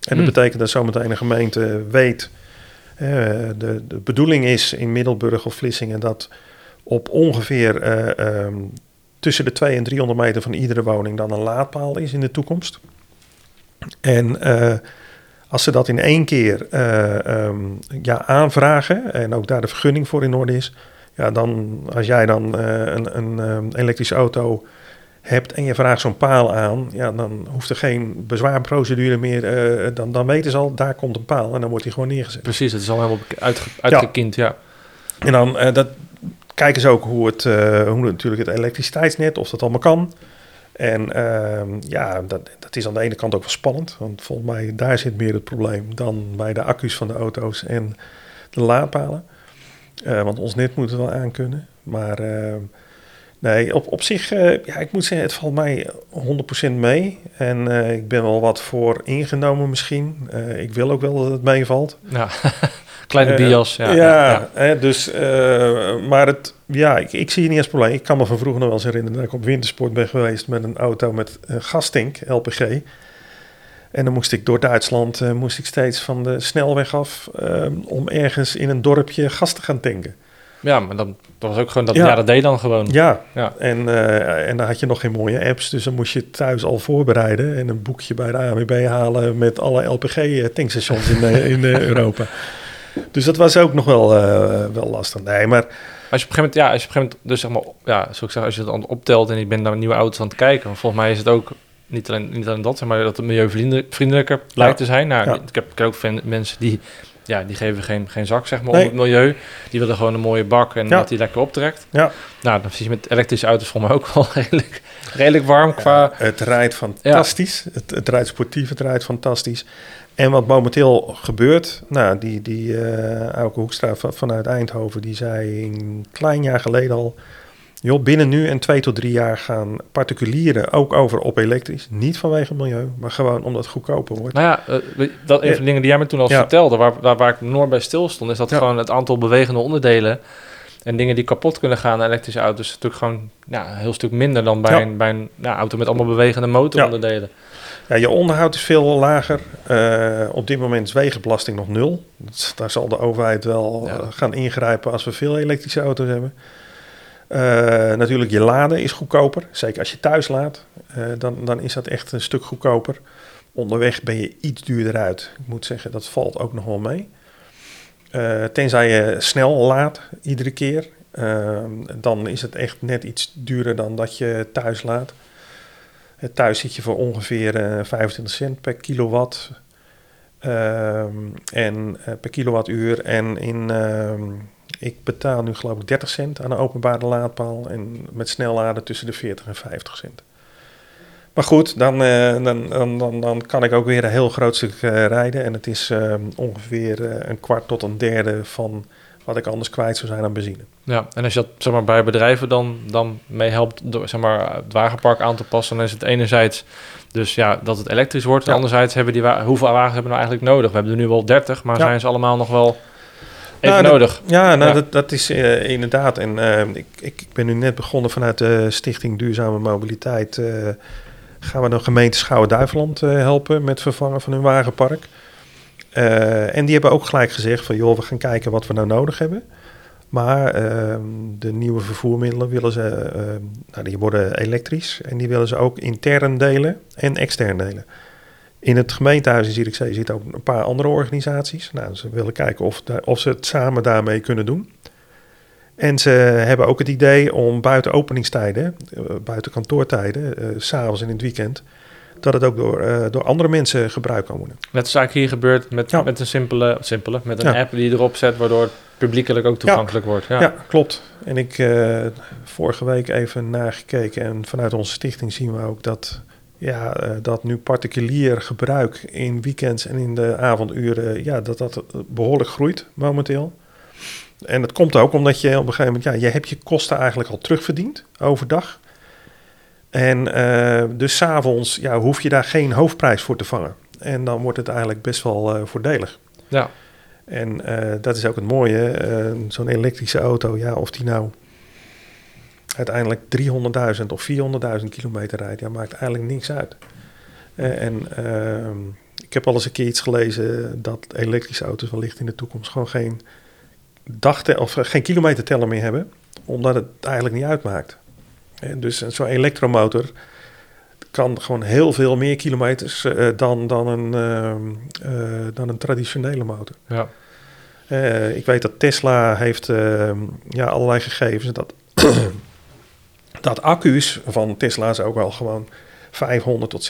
dat Hmm. betekent dat zometeen een gemeente weet... eh, de, de bedoeling is in Middelburg of Vlissingen... dat op ongeveer eh, ehm, tussen de 200 en 300 meter van iedere woning... dan een laadpaal is in de toekomst. En eh, als ze dat in één keer eh, ehm, ja, aanvragen en ook daar de vergunning voor in orde is, ja, dan als jij dan eh, een, een ehm, elektrische auto hebt en je vraagt zo'n paal aan, ja, dan hoeft er geen bezwaarprocedure meer. dan, dan weten ze al, daar komt een paal en dan wordt die gewoon neergezet. Precies, het is al helemaal uitge, uitgekiend. Ja. En dan dat, kijken ze ook hoe het, eh, hoe natuurlijk het elektriciteitsnet, of dat allemaal kan. En ehm, ja, dat, dat is aan de ene kant ook wel spannend. Want volgens mij daar zit meer het probleem dan bij de accu's van de auto's en de laadpalen. Eh, want ons net moet het wel aankunnen. Maar ehm, nee, op, op zich, eh, ja, ik moet zeggen, het valt mij 100% mee. En ik ben wel wat voor ingenomen misschien. Ik wil ook wel dat het meevalt. ja. Kleine Eh, bias. Ja, Ja, Hè, dus, eh, maar het, ja, ik, ik zie het niet als probleem. Ik kan me van vroeger nog wel eens herinneren dat ik op wintersport ben geweest met een auto met uh, gastank, LPG. En dan moest ik door Duitsland, eh, moest ik steeds van de snelweg af eh, om ergens in een dorpje gas te gaan tanken. Ja, maar dan, dat was ook gewoon dat, Ja. ja. dat deed je dan gewoon. Ja, Ja. En, eh, en dan had je nog geen mooie apps, dus dan moest je thuis al voorbereiden en een boekje bij de ANWB halen met alle LPG-tankstations in, eh, in eh, Europa. Dus dat was ook nog wel, eh, wel lastig. Nee, maar Als je op een gegeven moment, ja, als je op een gegeven moment, dus zeg maar, ja, zoals ik zeg, als je het optelt en je bent naar nieuwe auto's aan het kijken, want volgens mij is het ook niet alleen, niet alleen dat, maar dat het milieuvriendelijker lijkt te zijn. Nou, Ja. ik, heb, ik heb ook fan- mensen die, ja, die geven geen, geen zak, zeg maar, Nee. om het milieu. Die willen gewoon een mooie bak en Ja. dat die lekker optrekt. Ja. Nou, dan zie je met elektrische auto's volgens mij ook wel redelijk, redelijk warm qua... Het rijdt fantastisch. Het, het rijdt sportief, het rijdt fantastisch. En wat momenteel gebeurt, nou, die, die eh Auke Hoekstra van, vanuit Eindhoven, die zei een klein jaar geleden al, joh, binnen nu en twee tot drie jaar gaan particulieren ook over op elektrisch. Niet vanwege het milieu, maar gewoon omdat het goedkoper wordt. Nou ja, eh, dat een van de dingen die jij me toen al Ja. vertelde, waar, waar, waar ik nooit bij stil stond, is dat Ja. gewoon het aantal bewegende onderdelen en dingen die kapot kunnen gaan aan elektrische auto's, is natuurlijk gewoon ja, een heel stuk minder dan bij Ja. een, bij een ja, auto met allemaal bewegende motoronderdelen. Ja, je onderhoud is veel lager. Eh, op dit moment is wegenbelasting nog nul. Dus daar zal de overheid wel Ja. eh, gaan ingrijpen als we veel elektrische auto's hebben. Eh, natuurlijk, je laden is goedkoper. Zeker als je thuis laat, dan, dan is dat echt een stuk goedkoper. Onderweg ben je iets duurder uit. Ik moet zeggen, dat valt ook nog wel mee. Tenzij je snel laat iedere keer. dan is het echt net iets duurder dan dat je thuis laat. Eh, Thuis zit je voor ongeveer eh, 25 cent per kilowatt. Ehm, en eh, per kilowattuur. En in, ehm, ik betaal nu geloof ik 30 cent aan een openbare laadpaal. En met snelladen tussen de 40 en 50 cent. Maar goed, dan, eh, dan, dan, dan, dan kan ik ook weer een heel groot stuk eh, rijden. En het is ehm, ongeveer eh, een kwart tot een derde van wat ik anders kwijt zou zijn aan benzine. Ja, en als je dat zeg maar, bij bedrijven dan, dan mee helpt door zeg maar, het wagenpark aan te passen, dan is het enerzijds dus ja, dat het elektrisch wordt. Ja. anderzijds hebben die hoeveel wagens hebben we nou eigenlijk nodig? We hebben er nu wel 30, maar Ja. zijn ze allemaal nog wel even Nou, dat- nodig? Ja, nou, Ja. Dat, dat is eh, inderdaad. En eh, ik, ik ben nu net begonnen vanuit de Stichting Duurzame Mobiliteit. eh, gaan we de gemeente Schouwen-Duiveland eh, helpen met het vervangen van hun wagenpark. Eh, en die hebben ook gelijk gezegd van joh, we gaan kijken wat we nou nodig hebben. Maar ehm, de nieuwe vervoermiddelen willen ze, ehm, nou, die worden elektrisch en die willen ze ook intern delen en extern delen. In het gemeentehuis in Zierikzee zitten ook een paar andere organisaties. Nou, ze willen kijken of, of ze het samen daarmee kunnen doen. En ze hebben ook het idee om buiten openingstijden, eh, buiten kantoortijden, eh, s s'avonds en in het weekend, dat het ook door, eh, door andere mensen gebruikt kan worden. Net zoals eigenlijk hier gebeurt met, Ja. met een simpele, simpele met een Ja. app die je erop zet, waardoor het publiekelijk ook toegankelijk wordt. Ja. Klopt. En ik eh vorige week even nagekeken en vanuit onze stichting zien we ook dat, ja, eh, dat nu particulier gebruik in weekends en in de avonduren, ja, dat dat behoorlijk groeit momenteel. En dat komt ook omdat je op een gegeven moment, ja, je hebt je kosten eigenlijk al terugverdiend overdag. En eh, dus s'avonds ja, hoef je daar geen hoofdprijs voor te vangen. En dan wordt het eigenlijk best wel eh, voordelig. Ja. En eh, dat is ook het mooie. Zo'n elektrische auto, ja, of die nou uiteindelijk 300.000 of 400.000 kilometer rijdt, ja, maakt eigenlijk niks uit. En ehm, ik heb al eens een keer iets gelezen dat elektrische auto's wellicht in de toekomst gewoon geen dagte of geen kilometerteller meer hebben, omdat het eigenlijk niet uitmaakt. Eh, dus zo'n elektromotor kan gewoon heel veel meer kilometers eh, dan, dan, een, ehm, eh, dan een traditionele motor. Ja. Eh, ik weet dat Tesla heeft ja, allerlei gegevens dat, dat accu's van Tesla's ook wel gewoon 500 tot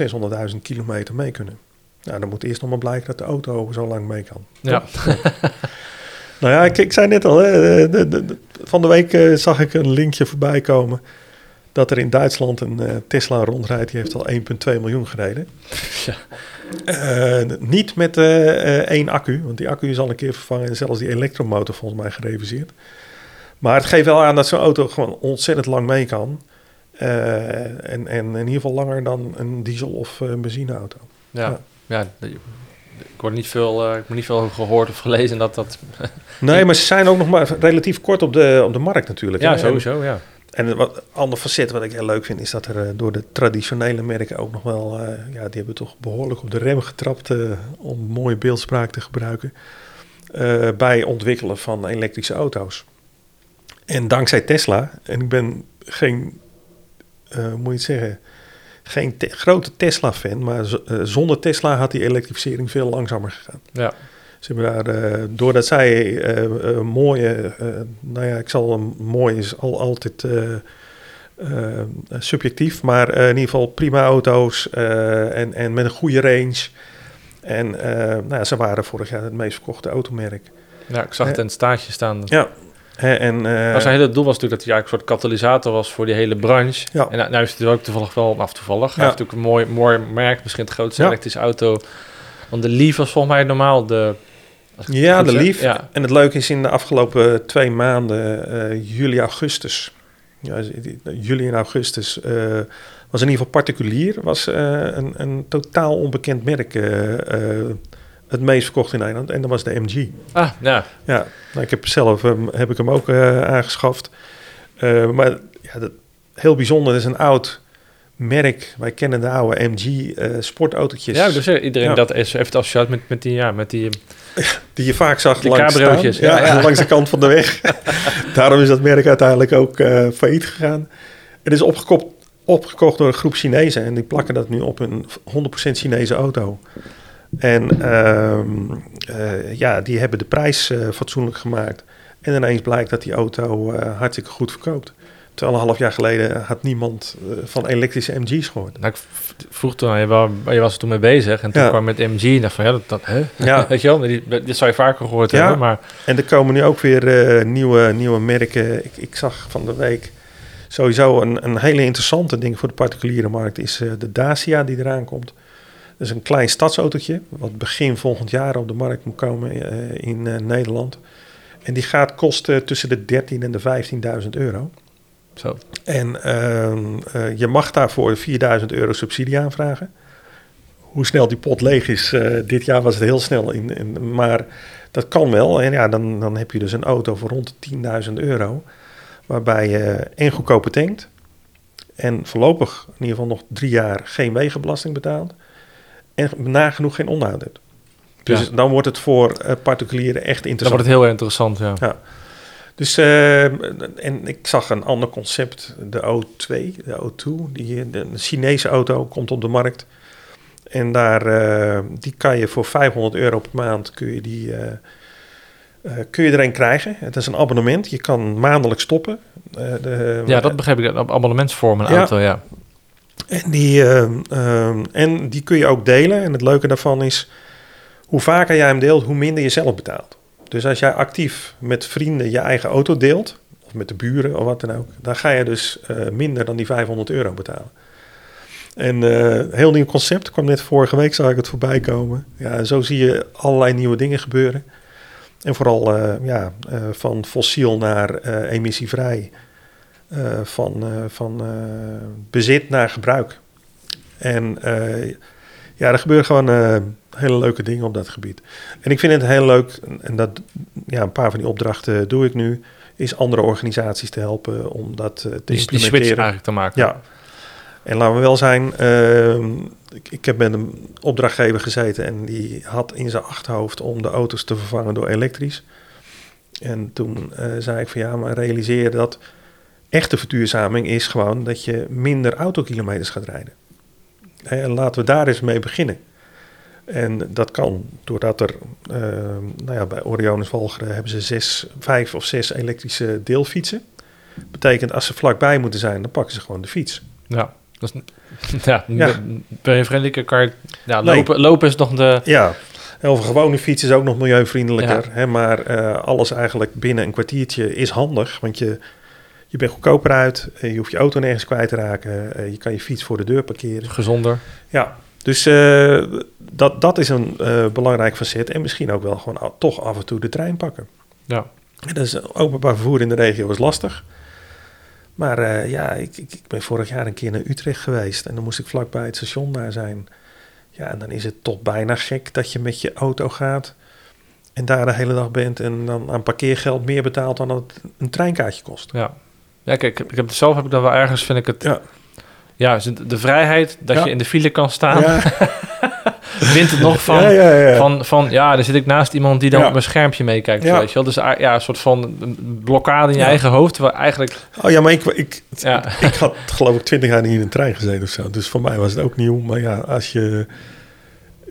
600.000 kilometer mee kunnen. Nou, dan moet eerst nog maar blijken dat de auto zo lang mee kan. Ja. Nou ja, ik, ik zei net al, hè, de, de- de- van de week eh, zag ik een linkje voorbij komen dat er in Duitsland een eh, Tesla rondrijdt. Die heeft al 1,2 miljoen gereden. Ja. Eh, niet met eh, één accu, want die accu is al een keer vervangen en zelfs die elektromotor volgens mij gereviseerd. Maar het geeft wel aan dat zo'n auto gewoon ontzettend lang mee kan. En, en in ieder geval langer dan een diesel- of benzineauto. Ja. Ja. Ja. de- ik word niet veel, ik heb niet veel gehoord of gelezen dat dat. Nee, maar ze zijn ook nog maar relatief kort op de, op de markt natuurlijk. Ja, hè. Sowieso. Ja. En wat ander facet wat ik heel leuk vind, is dat er eh, door de traditionele merken ook nog wel, eh, ja, die hebben toch behoorlijk op de rem getrapt eh, om mooie beeldspraak te gebruiken, bij ontwikkelen van elektrische auto's. En dankzij Tesla, en ik ben geen, hoe moet je het zeggen, geen te- grote Tesla-fan, maar zonder Tesla had die elektrificering veel langzamer gegaan. Ja. Ze hebben daar, eh, doordat zij eh, eh, mooie, nou ja, ik zal een mooi is al, altijd subjectief, maar in ieder geval prima auto's en, en met een goede range. En nou, ja, ze waren vorig jaar het meest verkochte automerk. ja, ik zag het in het staartje staan. Ja. En, eh, Maar zijn hele doel was natuurlijk dat hij eigenlijk een soort katalysator was voor die hele branche. Ja. En nou, nou is het ook toevallig wel, of toevallig, hij Ja. heeft natuurlijk een mooi, mooi merk, misschien het grootste Ja. elektrische auto. Want de Leaf was volgens mij normaal de... Ja, de. Ja, En het leuke is in de afgelopen twee maanden, eh, juli, augustus. Ja, die- juli en augustus eh, was in ieder geval particulier. Was eh, een, een totaal onbekend merk eh, eh, het meest verkocht in Nederland. En dat was de MG. ah, ja. Ja, nou, ik heb zelf hem, heb ik hem ook eh, aangeschaft. Eh, maar ja, dat, heel bijzonder, dat is een oud merk. Wij kennen de oude MG eh sportautootjes. ja, dus eh, iedereen Ja. dat is, heeft associaat met, met die, ja, met die... Die je vaak zag langs, staan. Ja, ja, ja. langs de kant van de weg. Daarom is dat merk uiteindelijk ook eh failliet gegaan. Het is opgekocht, opgekocht door een groep Chinezen. En die plakken dat nu op een 100% Chinese auto. En ehm, eh, ja, die hebben de prijs fatsoenlijk gemaakt. En ineens blijkt dat die auto hartstikke goed verkoopt. Terwijl een half jaar geleden had niemand eh, van elektrische MG's gehoord. Nou, ik vroeg toen aan je, wel, je was er toen mee bezig en toen Ja. kwam met MG en dacht van, ja, dat, dat hè? Ja. Weet je wel, dit zou je vaker gehoord Ja. hebben, maar En er komen nu ook weer eh, nieuwe, nieuwe merken. Ik, ik zag van de week sowieso een, een hele interessante ding voor de particuliere markt is eh, de Dacia die eraan komt. Dat is een klein stadsautootje, wat begin volgend jaar op de markt moet komen in Nederland. En die gaat kosten tussen de 13.000 en de 15.000 euro. Zo. En ehm, eh, je mag daarvoor 4000 euro subsidie aanvragen. Hoe snel die pot leeg is, eh, dit jaar was het heel snel. In, in, maar dat kan wel. En ja, dan, dan heb je dus een auto voor rond de 10.000 euro. Waarbij je en goedkoper tankt. En voorlopig in ieder geval nog drie jaar geen wegenbelasting betaalt. En nagenoeg geen onderhoud hebt. Dus Ja. dan wordt het voor eh, particulieren echt Dan interessant. wordt het heel interessant, ja. Ja. Dus, eh, en ik zag een ander concept, de O2, de O2, die, de Chinese auto komt op de markt. En daar, eh, die kan je voor 500 euro per maand, kun je, die, eh, kun je er een krijgen. Het is een abonnement, je kan maandelijk stoppen. De, Ja, dat begreep ik, op abonnementsvorm een Ja. auto, ja. en die, en die kun je ook delen. En het leuke daarvan is, hoe vaker jij hem deelt, hoe minder je zelf betaalt. Dus als jij actief met vrienden je eigen auto deelt, of met de buren of wat dan ook, dan ga je dus eh, minder dan die 500 euro betalen. En eh heel nieuw concept, kwam net vorige week, zag ik het voorbij komen. Ja, zo zie je allerlei nieuwe dingen gebeuren. En vooral eh, ja, van fossiel naar emissievrij. Van van bezit naar gebruik. En ja, er gebeuren gewoon eh, hele leuke dingen op dat gebied. En ik vind het heel leuk, en dat, ja, een paar van die opdrachten doe ik nu, is andere organisaties te helpen om dat eh, te Die, die switch implementeren. eigenlijk te maken. Ja. En laten we wel zijn, ehm, ik, ik heb met een opdrachtgever gezeten en die had in zijn achterhoofd om de auto's te vervangen door elektrisch. En toen eh, zei ik van ja, maar realiseer dat echte verduurzaming is gewoon dat je minder autokilometers gaat rijden. En laten we daar eens mee beginnen. En dat kan doordat er, ehm, nou ja, bij Orionis Volgeren hebben ze zes, vijf of zes elektrische deelfietsen. Betekent als ze vlakbij moeten zijn, dan pakken ze gewoon de fiets. Ja. Dat is, ja, Ja. ben je vriendelijker kan je... Ja, Nee. lopen, lopen is nog de... Ja, of gewone fiets is ook nog milieuvriendelijker. Hè, maar eh, alles eigenlijk binnen een kwartiertje is handig. Want je, je bent goedkoper uit. eh, je hoeft je auto nergens kwijt te raken. eh, je kan je fiets voor de deur parkeren. Gezonder. Ja, dus eh, dat, dat is een belangrijk facet. En misschien ook wel gewoon toch af en toe de trein pakken. Ja. En dat is openbaar vervoer in de regio is lastig. Maar ja, ik, ik, ik ben vorig jaar een keer naar Utrecht geweest. En dan moest ik vlakbij het station daar zijn. Ja, en dan is het toch bijna gek dat je met je auto gaat. En daar de hele dag bent. En dan aan parkeergeld meer betaalt dan dat het een treinkaartje kost. Ja. Ja, kijk, ik heb zelf heb ik dan wel ergens, vind ik het... Ja, Ja, de vrijheid dat Ja. je in de file kan staan. ja, wint het nog van... ja, ja, ja. Van, van, ja, dan zit ik naast iemand die dan op mijn schermpje meekijkt. Ja. Weet je wel? Dus ah, ja, een soort van blokkade in je eigen hoofd. Waar eigenlijk, Oh ja, maar ik, ik, ja, ik had geloof ik twintig jaar niet in een trein gezeten of zo. Dus voor mij was het ook nieuw. Maar ja, als je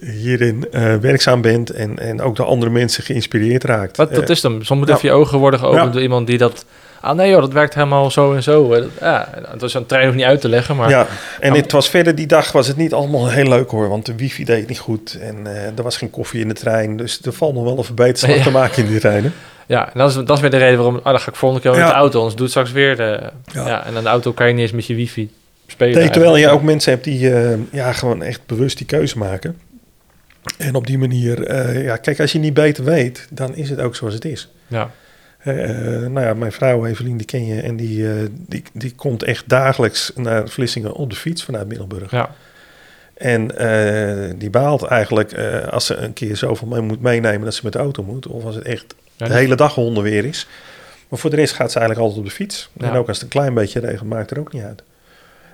hierin eh, werkzaam bent en, en ook door andere mensen geïnspireerd raakt. wat, dat eh, is dan. Soms even je ogen worden geopend Ja. door iemand die dat... Ah nee joh, dat werkt helemaal zo en zo. Eh, Ja, het was een trein hoeft niet uit te leggen, maar... Ja, en het was verder die dag was het niet allemaal heel leuk hoor, want de wifi deed niet goed en er was geen koffie in de trein, dus er valt nog wel een verbeterslag Ja. te maken in die treinen. Ja, en dat is, dat is weer de reden waarom... Ah, dan ga ik volgende keer met de auto, anders doe het straks weer de... Ja. Ja. en aan de auto kan je niet eens met je wifi spelen. Nee, terwijl je ook mensen hebt die ja, gewoon echt bewust die keuze maken. En op die manier, eh, ja, kijk, als je niet beter weet, dan is het ook zoals het is. Ja, Eh, eh, nou ja, mijn vrouw Evelien, die ken je, en die, die, die komt echt dagelijks naar Vlissingen op de fiets vanuit Middelburg. ja, En die baalt eigenlijk als ze een keer zoveel mee moet meenemen dat ze met de auto moet. Of als het echt ja. de hele dag honden weer is. Maar voor de rest gaat ze eigenlijk altijd op de fiets. Ja. En ook als het een klein beetje regent, maakt er ook niet uit.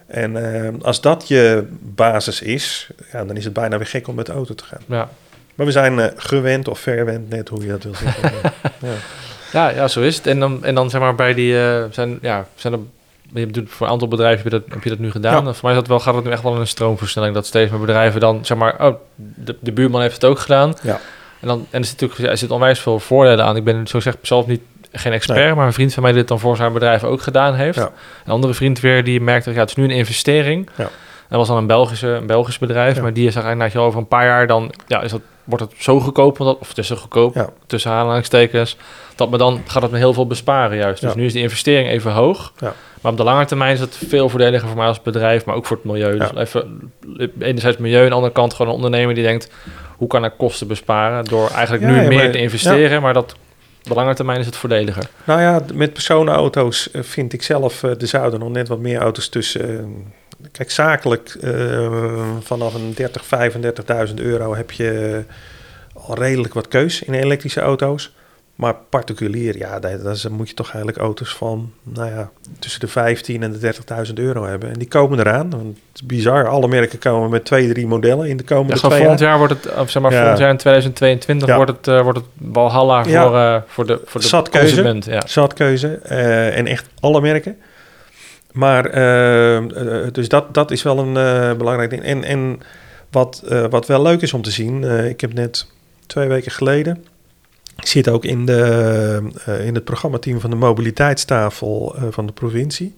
En eh, als dat je basis is, ja, dan is het bijna weer gek om met de auto te gaan. ja. Maar we zijn eh, gewend of verwend, net hoe je dat wil zeggen. ja. Ja, ja, zo is het. En dan, en dan zeg maar bij die... eh, zijn, ja, zijn er, je doet voor een aantal bedrijven heb je dat, heb je dat nu gedaan. Ja. Voor mij is dat wel, gaat het nu echt wel in een stroomversnelling. Dat steeds meer bedrijven dan, zeg maar... Oh, de, de buurman heeft het ook gedaan. Ja. En, dan, en er zit natuurlijk er zit onwijs veel voordelen aan. Ik ben zo zeg zelf niet geen expert, Nee. maar een vriend van mij die dit dan voor zijn bedrijf ook gedaan heeft. Ja. Een andere vriend weer die merkte, ja, het is nu een investering. Ja. Dat was dan een, Belgische, een Belgisch bedrijf, Ja. maar die is eigenlijk nou, over een paar jaar dan, ja, is dat, wordt het zo goedkoop, dat, of het is zo goedkoop, tussen aanhalingstekens, dat me dan gaat het me heel veel besparen juist. Dus nu is de investering even hoog, Ja. maar op de lange termijn is het veel voordeliger voor mij als bedrijf, maar ook voor het milieu. Dus even, enerzijds milieu, aan de andere kant gewoon een ondernemer die denkt, hoe kan ik kosten besparen door eigenlijk nu meer te investeren, maar dat de lange termijn is het voordeliger. Nou ja, met personenauto's eh, vind ik zelf, eh er zouden nog net wat meer auto's tussen. eh, kijk, zakelijk vanaf een 30, 35.000 euro heb je al redelijk wat keus in elektrische auto's. Maar particulier, ja, daar, daar is- moet je toch eigenlijk auto's van, nou ja, tussen de 15 en de 30.000 euro hebben. En die komen eraan. Want het is bizar, alle merken komen met twee, drie modellen in de komende Ja, twee volgend jaar. wordt het, of zeg maar Ja. volgend jaar in 2022 Ja. wordt het, eh, wordt het Valhalla voor, eh, voor de, voor de consument. Ja. Zatkeuze eh, en echt alle merken. Maar dus dat, dat is wel een belangrijk ding. En, en wat, wat wel leuk is om te zien, ik heb net twee weken geleden, ik zit ook in, de, eh, in het programmateam van de mobiliteitstafel eh, van de provincie.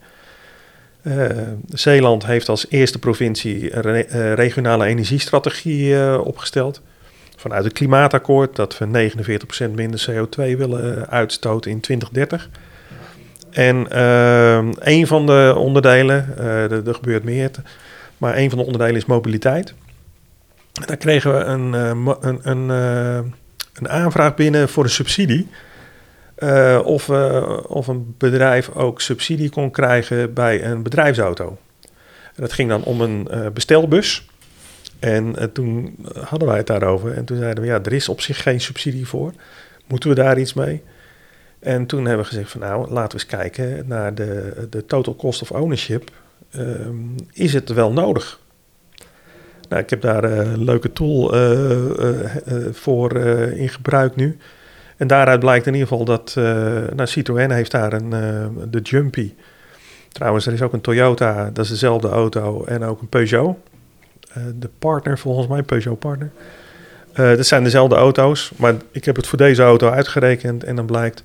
Eh, Zeeland heeft als eerste provincie een re- regionale energiestrategie opgesteld. Vanuit het klimaatakkoord dat we 49% minder CO2 willen uitstoten in 2030. En een van de onderdelen, er, gebeurt meer, maar een van de onderdelen is mobiliteit. Daar kregen we een, een, een, een aanvraag binnen voor een subsidie. Eh, of, eh, of een bedrijf ook subsidie kon krijgen bij een bedrijfsauto. En dat ging dan om een eh, bestelbus. En toen hadden wij het daarover. En toen zeiden we, ja, er is op zich geen subsidie voor. Moeten we daar iets mee? En toen hebben we gezegd van, nou, laten we eens kijken naar de, de total cost of ownership. Ehm, is het wel nodig? Nou, ik heb daar eh, een leuke tool eh, eh, voor in gebruik nu. En daaruit blijkt in ieder geval dat nou, Citroën heeft daar een, de Jumpy. Trouwens, er is ook een Toyota, dat is dezelfde auto. En ook een Peugeot. De partner volgens mij, Peugeot partner. Dat zijn dezelfde auto's, maar ik heb het voor deze auto uitgerekend. En dan blijkt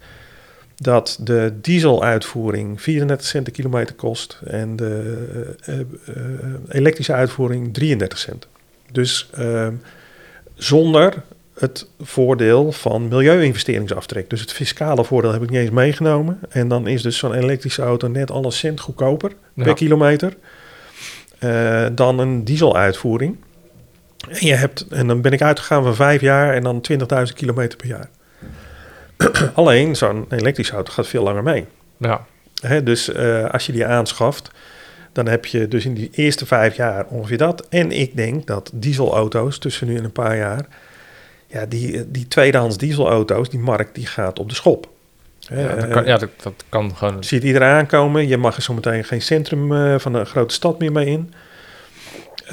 dat de dieseluitvoering 34 cent per kilometer kost. En de eh, eh, elektrische uitvoering 33 cent. Dus ehm, zonder het voordeel van milieu-investeringsaftrek. Dus het fiscale voordeel heb ik niet eens meegenomen. En dan is dus zo'n elektrische auto net alle cent goedkoper Ja. per kilometer eh, dan een dieseluitvoering. En, je hebt, en dan ben ik uitgegaan van vijf jaar en dan 20.000 kilometer per jaar. Alleen zo'n elektrische auto gaat veel langer mee. Ja. Hè, dus eh, als je die aanschaft, dan heb je dus in die eerste vijf jaar ongeveer dat. En ik denk dat dieselauto's tussen nu en een paar jaar, ja, die, die tweedehands dieselauto's, die markt die gaat op de schop. Ja, dat eh, kan, ja, dat, dat kan gewoon. ziet iedereen aankomen. Je mag er zometeen geen centrum eh, van een grote stad meer mee in.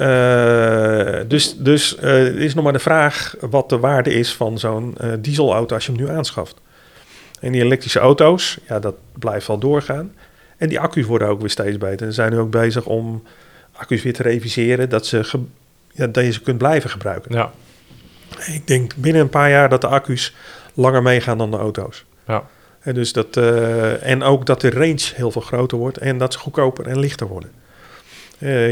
Eh, dus dus eh, is nog maar de vraag wat de waarde is van zo'n eh, dieselauto als je hem nu aanschaft. En die elektrische auto's, ja, dat blijft wel doorgaan. En die accu's worden ook weer steeds beter. We zijn nu ook bezig om accu's weer te reviseren, dat, ze ja, dat je ze kunt blijven gebruiken. Ja, Ik denk binnen een paar jaar dat de accu's langer meegaan dan de auto's. ja. En, dus dat, en ook dat de range heel veel groter wordt en dat ze goedkoper en lichter worden.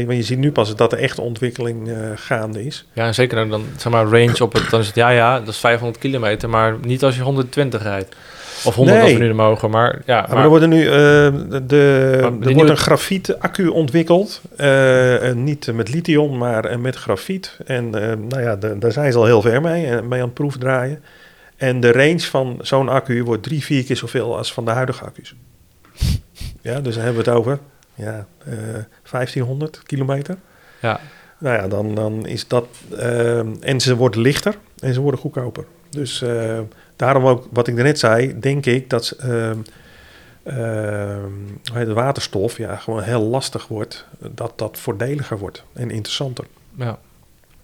Want je ziet nu pas dat er echt ontwikkeling eh, gaande is. ja en zeker dan, dan, zeg maar, range op het, dan is het, ja, ja, dat is 500 kilometer, maar niet als je 120 rijdt. Of 100 als Nee. we nu mogen, maar ja. Maar, er, worden nu, eh, de, er wordt nieuwe- een grafiet-accu ontwikkeld. Niet met lithium, maar met grafiet. En nou ja, de- daar zijn ze al heel ver mee, mee aan het proefdraaien. En de range van zo'n accu wordt drie, vier keer zoveel als van de huidige accu's. Ja, dus dan hebben we het over ja, eh 1500 kilometer. Ja, Nou ja, dan, dan is dat. ehm, en ze worden lichter en ze worden goedkoper. Dus eh, daarom ook, wat ik net zei, denk ik dat het, waterstof ja, gewoon heel lastig wordt. Dat dat voordeliger wordt en interessanter. ja.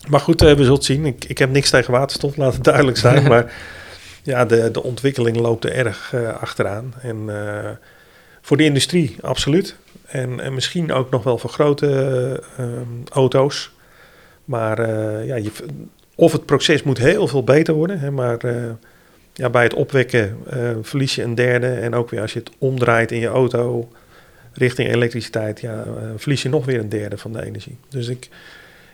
Maar goed, eh, we zullen het zien. Ik, ik heb niks tegen waterstof, laat het duidelijk zijn. maar ja, de, de ontwikkeling loopt er erg eh, achteraan. En eh, voor de industrie, absoluut. En, en misschien ook nog wel voor grote eh, ehm, auto's. Maar eh, ja, je, of het proces moet heel veel beter worden. Hè, maar eh, ja, bij het opwekken verlies je een derde. En ook weer als je het omdraait in je auto richting elektriciteit, ja, verlies je nog weer een derde van de energie. Dus ik,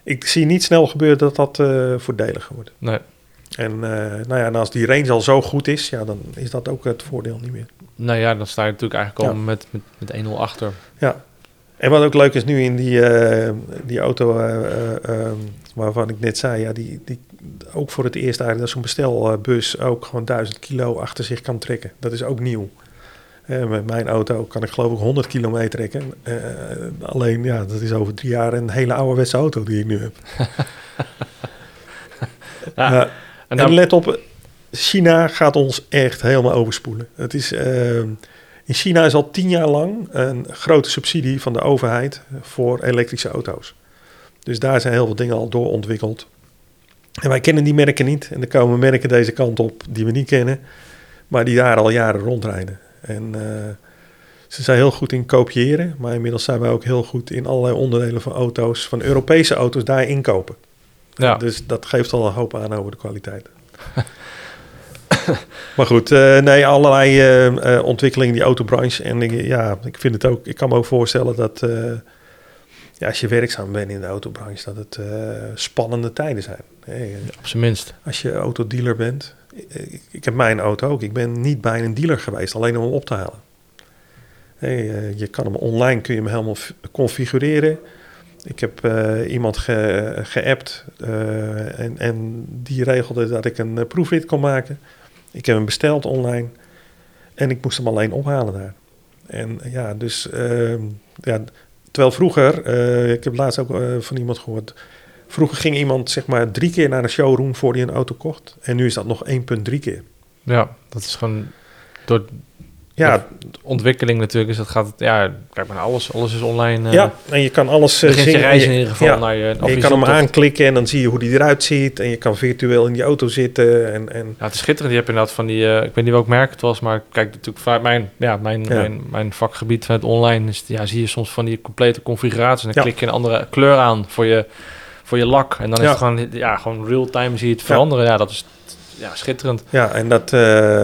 ik zie niet snel gebeuren dat dat eh, voordeliger wordt. Nee. En, nou ja, en als die range al zo goed is, ja, dan is dat ook het voordeel niet meer. Nou ja, dan sta je natuurlijk eigenlijk al Ja. met, met, met 1-0 achter. Ja. En wat ook leuk is nu in die, eh, die auto eh, eh, ehm, waarvan ik net zei, ja, die, die ook voor het eerst eigenlijk dat zo'n bestelbus ook gewoon 1000 kilo achter zich kan trekken. Dat is ook nieuw. Met mijn auto kan ik geloof ik 100 kilo meetrekken. Eh, alleen, ja, dat is over drie jaar een hele ouderwetse auto die ik nu heb. Ja. En En, let op, China gaat ons echt helemaal overspoelen. Het is, ehm, in China is al tien jaar lang een grote subsidie van de overheid voor elektrische auto's. Dus daar zijn heel veel dingen al doorontwikkeld. En wij kennen die merken niet. En er komen merken deze kant op die we niet kennen, maar die daar al jaren rondrijden. En eh, ze zijn heel goed in kopiëren, maar inmiddels zijn wij ook heel goed in allerlei onderdelen van auto's, van Europese auto's, daar inkopen. ja, Dus dat geeft al een hoop aan over de kwaliteit. maar goed, eh, nee, allerlei eh, eh, ontwikkelingen in die autobranche. En ik- ja, ik vind het ook, ik kan me ook voorstellen dat ja, als je werkzaam bent in de autobranche, dat het spannende tijden zijn. Hey, op zijn minst. als je autodealer bent, ik, ik heb mijn auto ook. Ik ben niet bij een dealer geweest, alleen om hem op te halen. Hey, je kan hem online kun je hem helemaal configureren. Ik heb iemand ge, geappt en, en die regelde dat ik een proefrit kon maken. Ik heb hem besteld online en ik moest hem alleen ophalen daar. En ja, dus ehm, ja, terwijl vroeger, eh, ik heb laatst ook eh, van iemand gehoord, vroeger ging iemand zeg maar drie keer naar een showroom voor hij een auto kocht. En nu is dat nog 1,3 keer. Ja, dat is gewoon door Ja, de ontwikkeling natuurlijk. Is dat gaat ja, kijk maar alles. Alles is online. eh ja, en je kan alles eh, je zien. reis En in je- ieder geval ja. naar je... En of je kan hem aanklikken en dan zie je hoe die eruit ziet. En je kan virtueel in die auto zitten. En, en Ja, het is schitterend. Je hebt inderdaad van die, eh, ik weet niet welk merk het was, maar kijk natuurlijk vaak mijn, ja, mijn, Ja. mijn, mijn vakgebied van het online. Is, ja, zie je soms van die complete configuraties. En dan klik je een andere kleur aan voor je, voor je lak. En dan is het gewoon, ja, gewoon real-time zie je het veranderen. Ja, dat is ja, schitterend. ja, en dat... eh,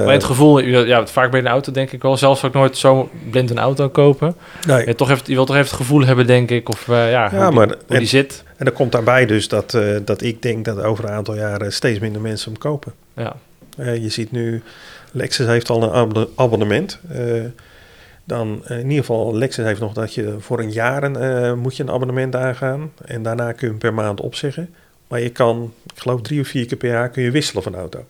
maar het gevoel, ja, vaak bij een auto denk ik wel. Zelfs ook nooit zo blind een auto kopen. nee. Je, toch even, je wil toch even het gevoel hebben, denk ik. Of eh, ja, hoe, die, maar- hoe en- die zit. En dan komt daarbij dus dat, eh, dat ik denk dat over een aantal jaren steeds minder mensen hem kopen. Ja. Je ziet nu, Lexus heeft al een abonne- abonnement. Dan in ieder geval, Lexus heeft nog dat je voor een jaar een, moet je een abonnement aangaan. En daarna kun je hem per maand opzeggen. Maar je kan, ik geloof drie of vier keer per jaar kun je wisselen van auto.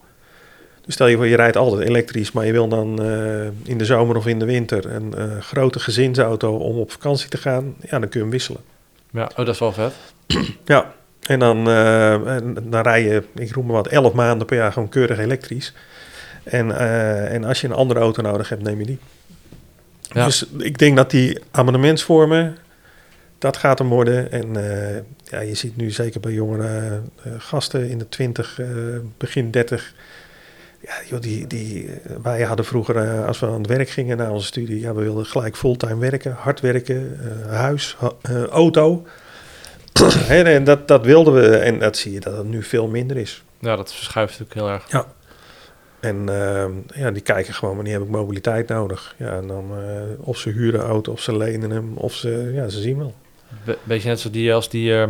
Dus stel je voor, je rijdt altijd elektrisch, maar je wil dan eh, in de zomer of in de winter een eh, grote gezinsauto om op vakantie te gaan. Ja, dan kun je hem wisselen. ja, oh, dat is wel vet. Ja, en dan, eh, en dan rij je, ik roep maar wat, 11 maanden per jaar gewoon keurig elektrisch. En, en als je een andere auto nodig hebt, neem je die. Ja. Dus ik denk dat die abonnementsvormen, dat gaat hem worden. En eh, ja, je ziet nu zeker bij jongere eh, gasten in de 20, eh, begin 30. Ja, joh, die, die, wij hadden vroeger, als we aan het werk gingen na onze studie, ja, we wilden gelijk fulltime werken, hard werken, huis, auto. Hè, en dat, dat wilden we. En dat zie je dat het nu veel minder is. Ja, dat verschuift natuurlijk heel erg. En ehm, ja, die kijken gewoon, wanneer heb ik mobiliteit nodig? Ja, en dan of ze huren auto, of ze lenen hem, of ze, ja, ze zien wel. Be- beetje net zo die, als die eh,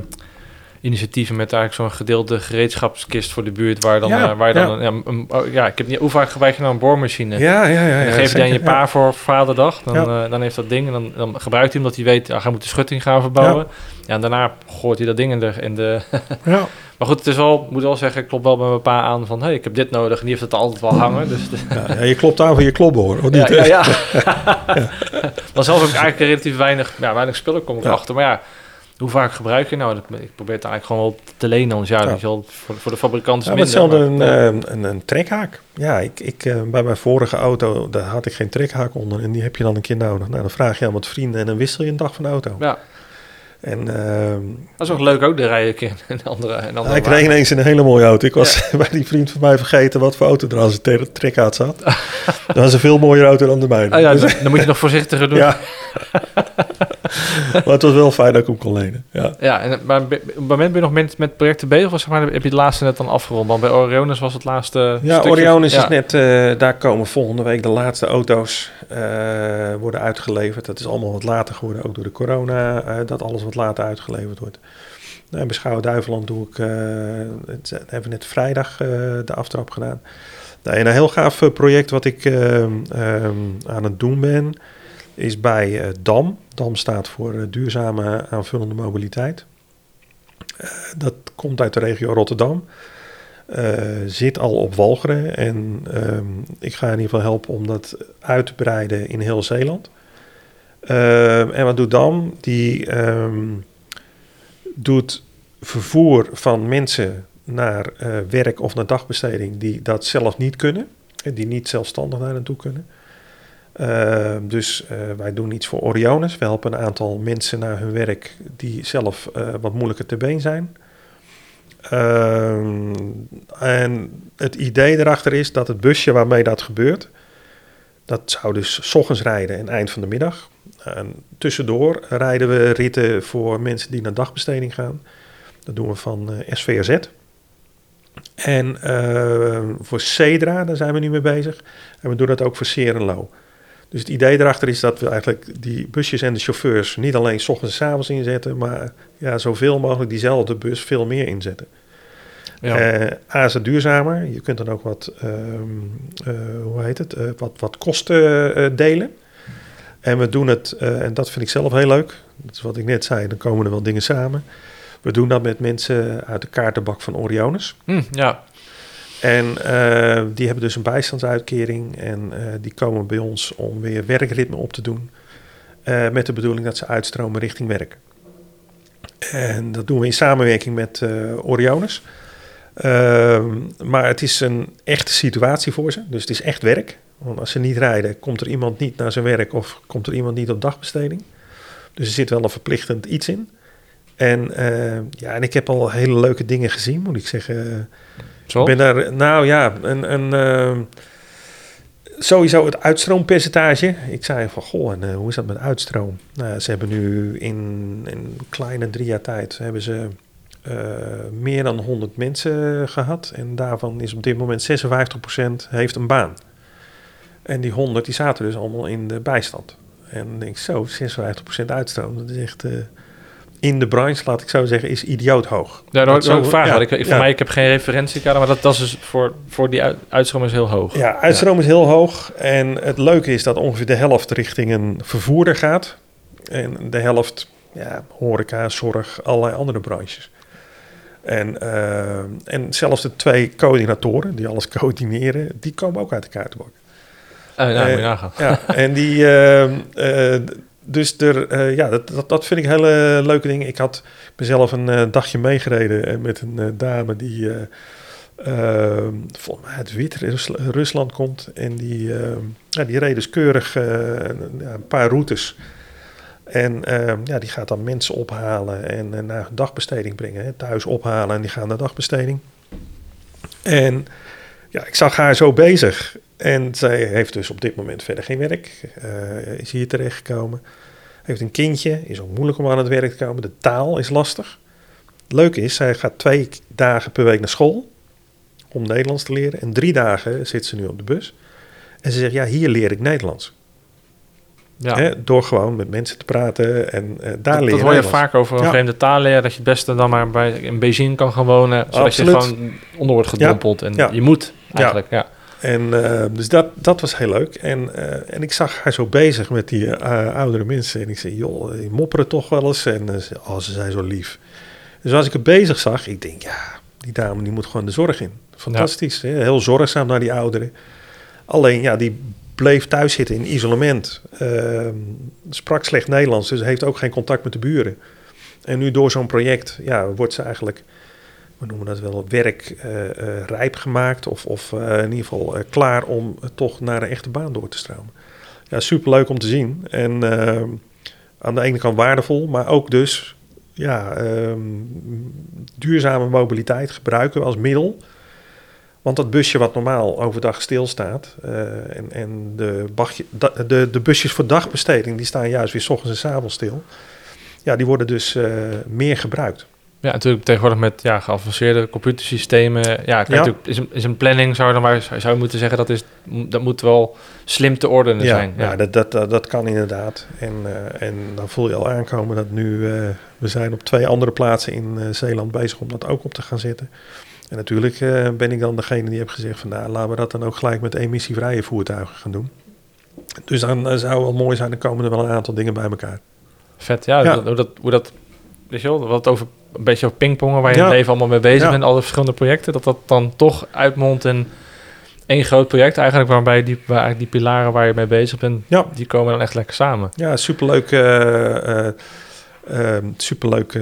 initiatieven met eigenlijk zo'n gedeelde gereedschapskist voor de buurt, waar, dan, Ja, eh, waar dan... ja. een- ja, een- oh, ja, ik heb niet... Hoe vaak gebruik je nou een boormachine? Ja, ja, ja. Geef je die aan je pa voor vaderdag. Dan, eh, dan heeft dat ding en dan, dan gebruikt hij hem dat hij weet, ja, hij moet de schutting gaan verbouwen. Ja. en daarna gooit hij dat ding in de... In de Ja. maar goed, het is wel, moet wel zeggen, ik klop wel bij mijn pa aan van, hey, ik heb dit nodig. En die heeft het altijd wel hangen. Dus Ja, je klopt aan voor je klopboor, of niet? ja, ja, ja. Dan zelf heb ik eigenlijk relatief weinig, ja, weinig spullen kom ik achter. Maar ja, hoe vaak gebruik je nou? Dat, ik probeer het eigenlijk gewoon wel te lenen. Anders ja, Ja. wel, voor, voor de fabrikant is Ja, minder. hetzelfde maar- een, eh, een, een trekhaak. Ja, ik, ik, eh, bij mijn vorige auto, daar had ik geen trekhaak onder. En die heb je dan een keer nodig. Nou, dan vraag je aan wat vrienden en dan wissel je een dag van de auto. ja, En ehm, dat is ook leuk ook, de rijden een keer in een andere, een andere ik reed ineens in een hele mooie auto. Ik was bij die vriend van mij vergeten wat voor auto er aan zijn trekhaak zat. dat was een veel mooiere auto dan de mijne. Oh ja, Dus- dan, dan moet je nog voorzichtiger doen. Ja, ja. maar het was wel fijn dat ik hem kon lenen. Ja. en, maar op het moment ben je nog met, met projecten bezig? Of zeg maar, heb je het laatste net dan afgerond? Want bij Orionis was het laatste Ja, stukje- Orionis ja. is net, eh, daar komen volgende week de laatste auto's eh, worden uitgeleverd. Dat is allemaal wat later geworden, ook door de corona, eh, dat alles wat later uitgeleverd wordt. Nou, bij Schouwen-Duiveland doe ik, eh, het, hebben we net vrijdag eh, de aftrap gedaan. Nou, en een heel gaaf eh, project wat ik eh, ehm, aan het doen ben, is bij DAM. DAM staat voor duurzame aanvullende mobiliteit. Dat komt uit de regio Rotterdam. Zit al op Walcheren en ehm, ik ga in ieder geval helpen om dat uit te breiden in heel Zeeland. Ehm, en wat doet DAM? Die ehm, doet vervoer van mensen naar eh, werk of naar dagbesteding die dat zelf niet kunnen. En die niet zelfstandig daar naartoe kunnen. Ehm, dus eh, wij doen iets voor Oriones. We helpen een aantal mensen naar hun werk die zelf eh, wat moeilijker te been zijn. En het idee erachter is dat het busje waarmee dat gebeurt, dat zou dus 's ochtends rijden en eind van de middag. En tussendoor rijden we ritten voor mensen die naar dagbesteding gaan. Dat doen we van eh, SVRZ. En eh, voor Cedra, daar zijn we nu mee bezig. En we doen dat ook voor Serenlo. Dus het idee erachter is dat we eigenlijk die busjes en de chauffeurs niet alleen 's ochtends en 's avonds inzetten, maar ja, zoveel mogelijk diezelfde bus veel meer inzetten. Ja. Eh, A is het duurzamer. Je kunt dan ook wat, ehm, eh, hoe heet het, wat, wat kosten delen. En we doen het, eh, en dat vind ik zelf heel leuk. Dat is wat ik net zei, dan komen er wel dingen samen. We doen dat met mensen uit de kaartenbak van Orionis. Hm, ja. En eh, die hebben dus een bijstandsuitkering. En eh, die komen bij ons om weer werkritme op te doen. met de bedoeling dat ze uitstromen richting werk. En dat doen we in samenwerking met Orionis. Ehm, maar het is een echte situatie voor ze. Dus het is echt werk. Want als ze niet rijden, komt er iemand niet naar zijn werk of komt er iemand niet op dagbesteding. Dus er zit wel een verplichtend iets in. En, eh, ja, en ik heb al hele leuke dingen gezien, moet ik zeggen. Zo? Ik ben daar, nou ja, een, een, ehm, sowieso het uitstroompercentage. Ik zei van, goh, en eh, hoe is dat met uitstroom? Nou, ze hebben nu in, een kleine drie jaar tijd hebben ze meer dan 100 mensen gehad. En daarvan is op dit moment 56% heeft een baan. En die 100 die zaten dus allemaal in de bijstand. En dan denk ik zo, 56% uitstroom, dat is echt... eh, in de branche, laat ik zo zeggen, is idioot hoog. Ja, Dat ik zo- vragen. ja, ik, voor ja. mij, ik heb geen referentiekader, maar dat, dat is dus voor, voor die uit, uitstroom is heel hoog. Ja, uitstroom is heel hoog. En het leuke is dat ongeveer de helft richting een vervoerder gaat. En de helft, ja, horeca, zorg, allerlei andere branches. En, eh, en zelfs de twee coördinatoren, die alles coördineren, die komen ook uit de kaartenbak. Je Eh, nagaan. Ja, en die, eh, eh, dus er, eh, ja, dat, dat, dat vind ik hele leuke dingen. Ik had mezelf een dagje meegereden met een dame die eh, eh, volgens mij uit Wit-Rusland komt. En die, eh, ja, die reed dus keurig ja, een paar routes. En ehm, ja, die gaat dan mensen ophalen en eh, naar dagbesteding brengen. Hè, thuis ophalen en die gaan naar dagbesteding. En ja, ik zag haar zo bezig. En zij heeft dus op dit moment verder geen werk. eh, is hier terechtgekomen. Heeft een kindje. Is ook moeilijk om aan het werk te komen. De taal is lastig. Leuk is, zij gaat twee dagen per week naar school. Om Nederlands te leren. En drie dagen zit ze nu op de bus. En ze zegt, ja, hier leer ik Nederlands. Ja. Hè, door gewoon met mensen te praten en eh, daar dat, leer dat hoor je vaak over een Ja. vreemde taal leren. Dat je het beste dan maar bij, in Beijing kan gaan wonen. Zodat Absoluut. je gewoon onder wordt gedompeld. En je moet eigenlijk. Ja. En eh, dus dat, dat was heel leuk. En, eh, en ik zag haar zo bezig met die oudere mensen. En ik zei, joh, die mopperen toch wel eens. En ze, oh, ze zijn zo lief. Dus als ik er bezig zag, ik denk, ja, die dame die moet gewoon de zorg in. Fantastisch, hè? heel zorgzaam naar die ouderen. Alleen, ja, die bleef thuis zitten in isolement. Ehm, sprak slecht Nederlands, dus heeft ook geen contact met de buren. En nu door zo'n project, ja, wordt ze eigenlijk, we noemen dat wel, werk eh, eh, rijp gemaakt. Of, of eh, in ieder geval klaar om toch naar een echte baan door te stromen. Ja, superleuk om te zien. En ehm, aan de ene kant waardevol, maar ook dus ja, ehm, duurzame mobiliteit gebruiken als middel. Want dat busje wat normaal overdag stilstaat eh, en, en de, bagje, da- de, de busjes voor dagbesteding die staan juist weer 's ochtends en 's avonds stil. Ja, die worden dus eh, meer gebruikt. Ja, natuurlijk tegenwoordig met ja, geavanceerde computersystemen. Ja, Ja. natuurlijk Is, een, is een planning, zou je dan maar zou je moeten zeggen, dat, is, dat moet wel slim te ordenen ja, zijn. ja. dat, dat, dat, dat kan inderdaad. En, eh, en dan voel je al aankomen dat nu, we zijn op twee andere plaatsen in Zeeland bezig om dat ook op te gaan zetten. En natuurlijk eh, ben ik dan degene die heeft gezegd van nou, laten we dat dan ook gelijk met emissievrije voertuigen gaan doen. Dus dan eh, zou wel mooi zijn, dan komen er wel een aantal dingen bij elkaar. Vet, ja. Hoe, dat, hoe dat, weet je wel, wat over, een beetje over pingpongen, waar je Ja. het leven allemaal mee bezig Ja. bent, alle verschillende projecten, dat dat dan toch uitmondt in één groot project eigenlijk, waarbij die, waar eigenlijk die pilaren waar je mee bezig bent, Ja. die komen dan echt lekker samen. Ja, superleuk, eh, superleuk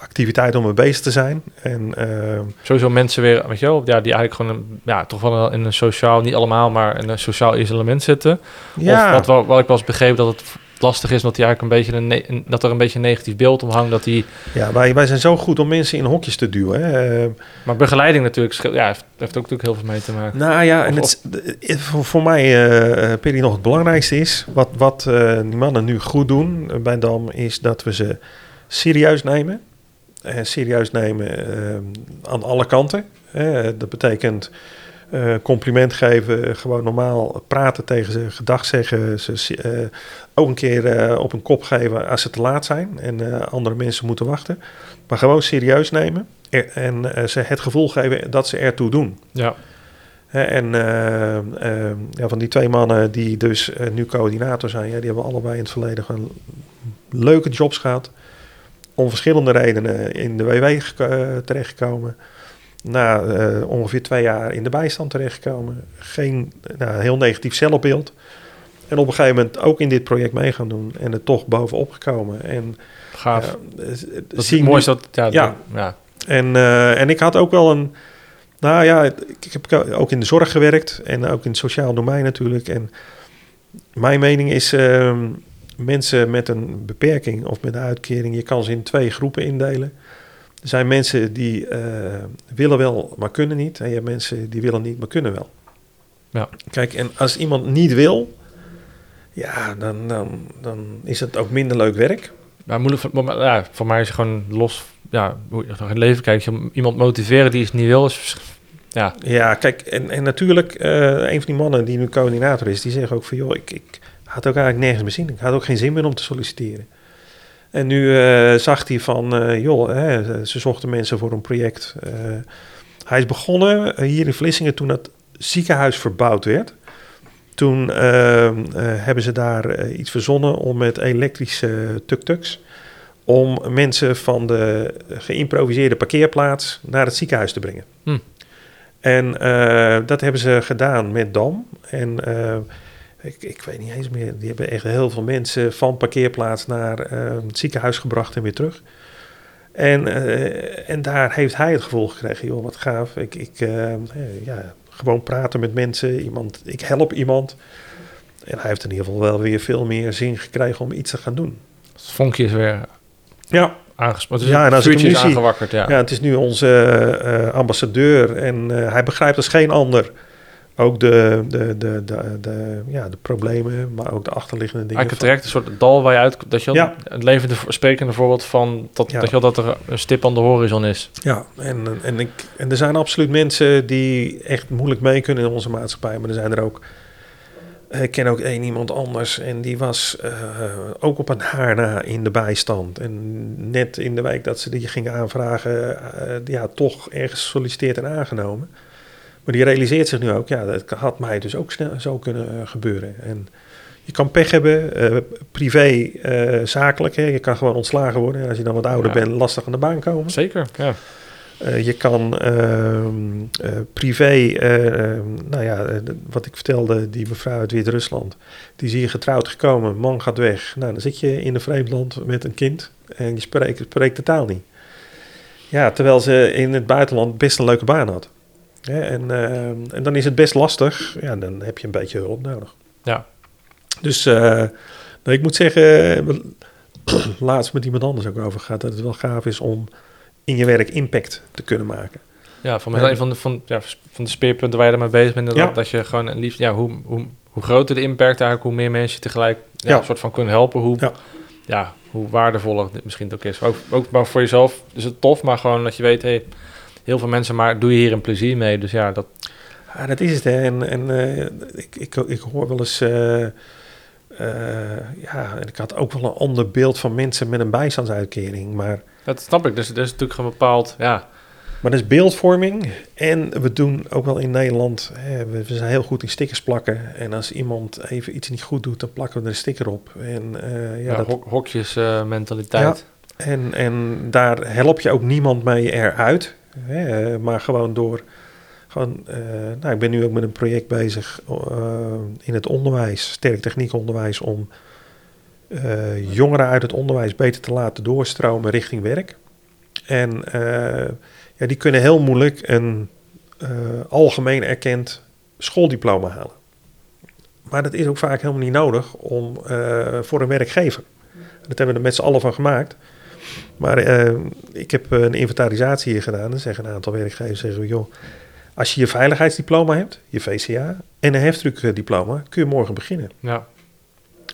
activiteit om mee bezig te zijn. En eh, Sowieso mensen weer, weet je wel, ja, die eigenlijk gewoon een, ja, toch wel in een sociaal, niet allemaal, maar in een sociaal isolement zitten. ja, Of wat, wat ik eens begrepen dat het lastig is, dat, die eigenlijk een beetje een dat er een beetje een negatief beeld om hangt. Dat die, ja wij, wij zijn zo goed om mensen in hokjes te duwen. Hè. Eh, maar begeleiding natuurlijk, ja, heeft, heeft ook natuurlijk heel veel mee te maken. Nou ja, en Of- het, eh, voor, mij, eh Perry, nog het belangrijkste is... wat, wat die mannen nu goed doen bij DAM... is dat we ze serieus nemen. En serieus nemen eh, aan alle kanten. Eh, dat betekent eh, compliment geven, gewoon normaal praten tegen ze... gedag zeggen, ze eh, ook een keer eh, op een kop geven als ze te laat zijn... en eh, andere mensen moeten wachten. Maar gewoon serieus nemen... En eh, ze het gevoel geven dat ze ertoe doen. Ja, en eh, eh, ja, van die twee mannen die dus eh, nu coördinator zijn, ja, die hebben allebei in het verleden gewoon leuke jobs gehad. Om verschillende redenen in de WW eh, terechtgekomen. Na eh, ongeveer twee jaar in de bijstand terechtgekomen. Geen nou, heel negatief zelfbeeld. En op een gegeven moment ook in dit project mee gaan doen. En er toch bovenop gekomen. En gaaf. eh, dat is zien mooi is dat, ja, Ja. en, en ik had ook wel een. Nou ja, ik ik heb ook in de zorg gewerkt en ook in het sociaal domein natuurlijk. En mijn mening is: ehm, mensen met een beperking of met een uitkering, je kan ze in twee groepen indelen. Er zijn mensen die eh, willen wel, maar kunnen niet. En je hebt mensen die willen niet, maar kunnen wel. Ja. Kijk, en als iemand niet wil, ja, dan, dan, dan is het ook minder leuk werk. Maar moeilijk, voor- ja, voor mij is het gewoon los, ja, hoe je naar het leven kijkt. Iemand motiveren die het niet wil, is, ja, Ja, kijk, en, en natuurlijk, eh, een van die mannen die nu coördinator is, die zegt ook van, joh, ik, ik had ook eigenlijk nergens meer zin. Ik had ook geen zin meer om te solliciteren. En nu eh, zag hij van, eh, joh, hè, ze zochten mensen voor een project. Eh, hij is begonnen hier in Vlissingen toen het ziekenhuis verbouwd werd. Toen hebben ze daar iets verzonnen om met elektrische tuk-tuks... om mensen van de geïmproviseerde parkeerplaats naar het ziekenhuis te brengen. Hm. En dat hebben ze gedaan met Dam. En ik, ik weet niet eens meer, die hebben echt heel veel mensen van parkeerplaats naar eh, het ziekenhuis gebracht en weer terug. En, eh, en daar heeft hij het gevoel gekregen, joh, wat gaaf. Ik, ik eh, ja, gewoon praten met mensen, iemand, ik help iemand. En hij heeft in ieder geval wel weer veel meer zin gekregen om iets te gaan doen. Het vonkje is weer Ja, aangesproken. Ja, en als ik nu aangewakkerd, ja. ja. het is nu onze ambassadeur en hij begrijpt als geen ander ook de, de, de, de, de, ja, de problemen, maar ook de achterliggende dingen. Eigenlijk direct een soort dal waar je uit... Dat je Ja. een levende, sprekende voorbeeld van... Dat, Ja. dat, je dat er een stip aan de horizon is. Ja, en, en, ik, en er zijn absoluut mensen die echt moeilijk mee kunnen in onze maatschappij. Maar er zijn er ook. Ik ken ook één iemand anders en die was eh, ook op een haar na in de bijstand. En net in de week dat ze die ging aanvragen, eh, ja, toch ergens gesolliciteerd en aangenomen. Maar die realiseert zich nu ook, ja, dat had mij dus ook snel zo kunnen eh, gebeuren. En je kan pech hebben, eh, privé, eh, zakelijk. Hè. Je kan gewoon ontslagen worden. En als je dan wat ouder Ja. bent, lastig aan de baan komen. Zeker, ja. Je kan ehm, eh, privé, eh, ehm, nou ja, wat ik vertelde, die mevrouw uit Wit-Rusland, die is hier getrouwd gekomen, man gaat weg. Nou, dan zit je in een vreemd land met een kind en je spreekt, spreekt de taal niet. Ja, terwijl ze in het buitenland best een leuke baan had. Hè, en, ehm, en dan is het best lastig, ja, dan heb je een beetje hulp nodig. Ja. Dus eh, nou, ik moet zeggen, eh, laatst met iemand anders ook over gehad, dat het wel gaaf is om in je werk impact te kunnen maken. Ja, voor mij een van de, van, ja, van de speerpunten waar je ermee bezig bent. Ja. Dat je gewoon liefst... Ja, hoe, hoe, hoe groter de impact eigenlijk, hoe meer mensen je tegelijk ja, een soort van kunnen helpen. Hoe, ja. Ja. hoe waardevoller dit misschien ook is. Ook, ook maar voor jezelf is het tof, maar gewoon dat je weet... Hey, heel veel mensen, maar doe je hier een plezier mee. Dus ja, dat... Ja, dat is het. Hè. En, en eh, ik, ik, ik hoor wel eens. eh, eh, ja, en ik had ook wel een ander beeld van mensen met een bijstandsuitkering. Maar, Dat snap ik. Dus er is natuurlijk een bepaald... Ja, maar dat is beeldvorming. En we doen ook wel in Nederland. Hè, we, we zijn heel goed in stickers plakken. En als iemand even iets niet goed doet, dan plakken we er een sticker op. En, ja, ja, dat, hok- hokjes eh, mentaliteit. en, en daar help je ook niemand mee eruit. Maar gewoon door. Gewoon, eh, nou, ik ben nu ook met een project bezig eh, in het onderwijs, sterk techniekonderwijs, om eh, jongeren uit het onderwijs beter te laten doorstromen richting werk. En ja, die kunnen heel moeilijk een algemeen erkend schooldiploma halen. Maar dat is ook vaak helemaal niet nodig om, voor een werkgever. Dat hebben we er met z'n allen van gemaakt. Maar eh, ik heb een inventarisatie hier gedaan. Dan zeggen een aantal werkgevers, zeggen, we, joh, als je je veiligheidsdiploma hebt, je VCA en een heftruckdiploma, kun je morgen beginnen. Ja.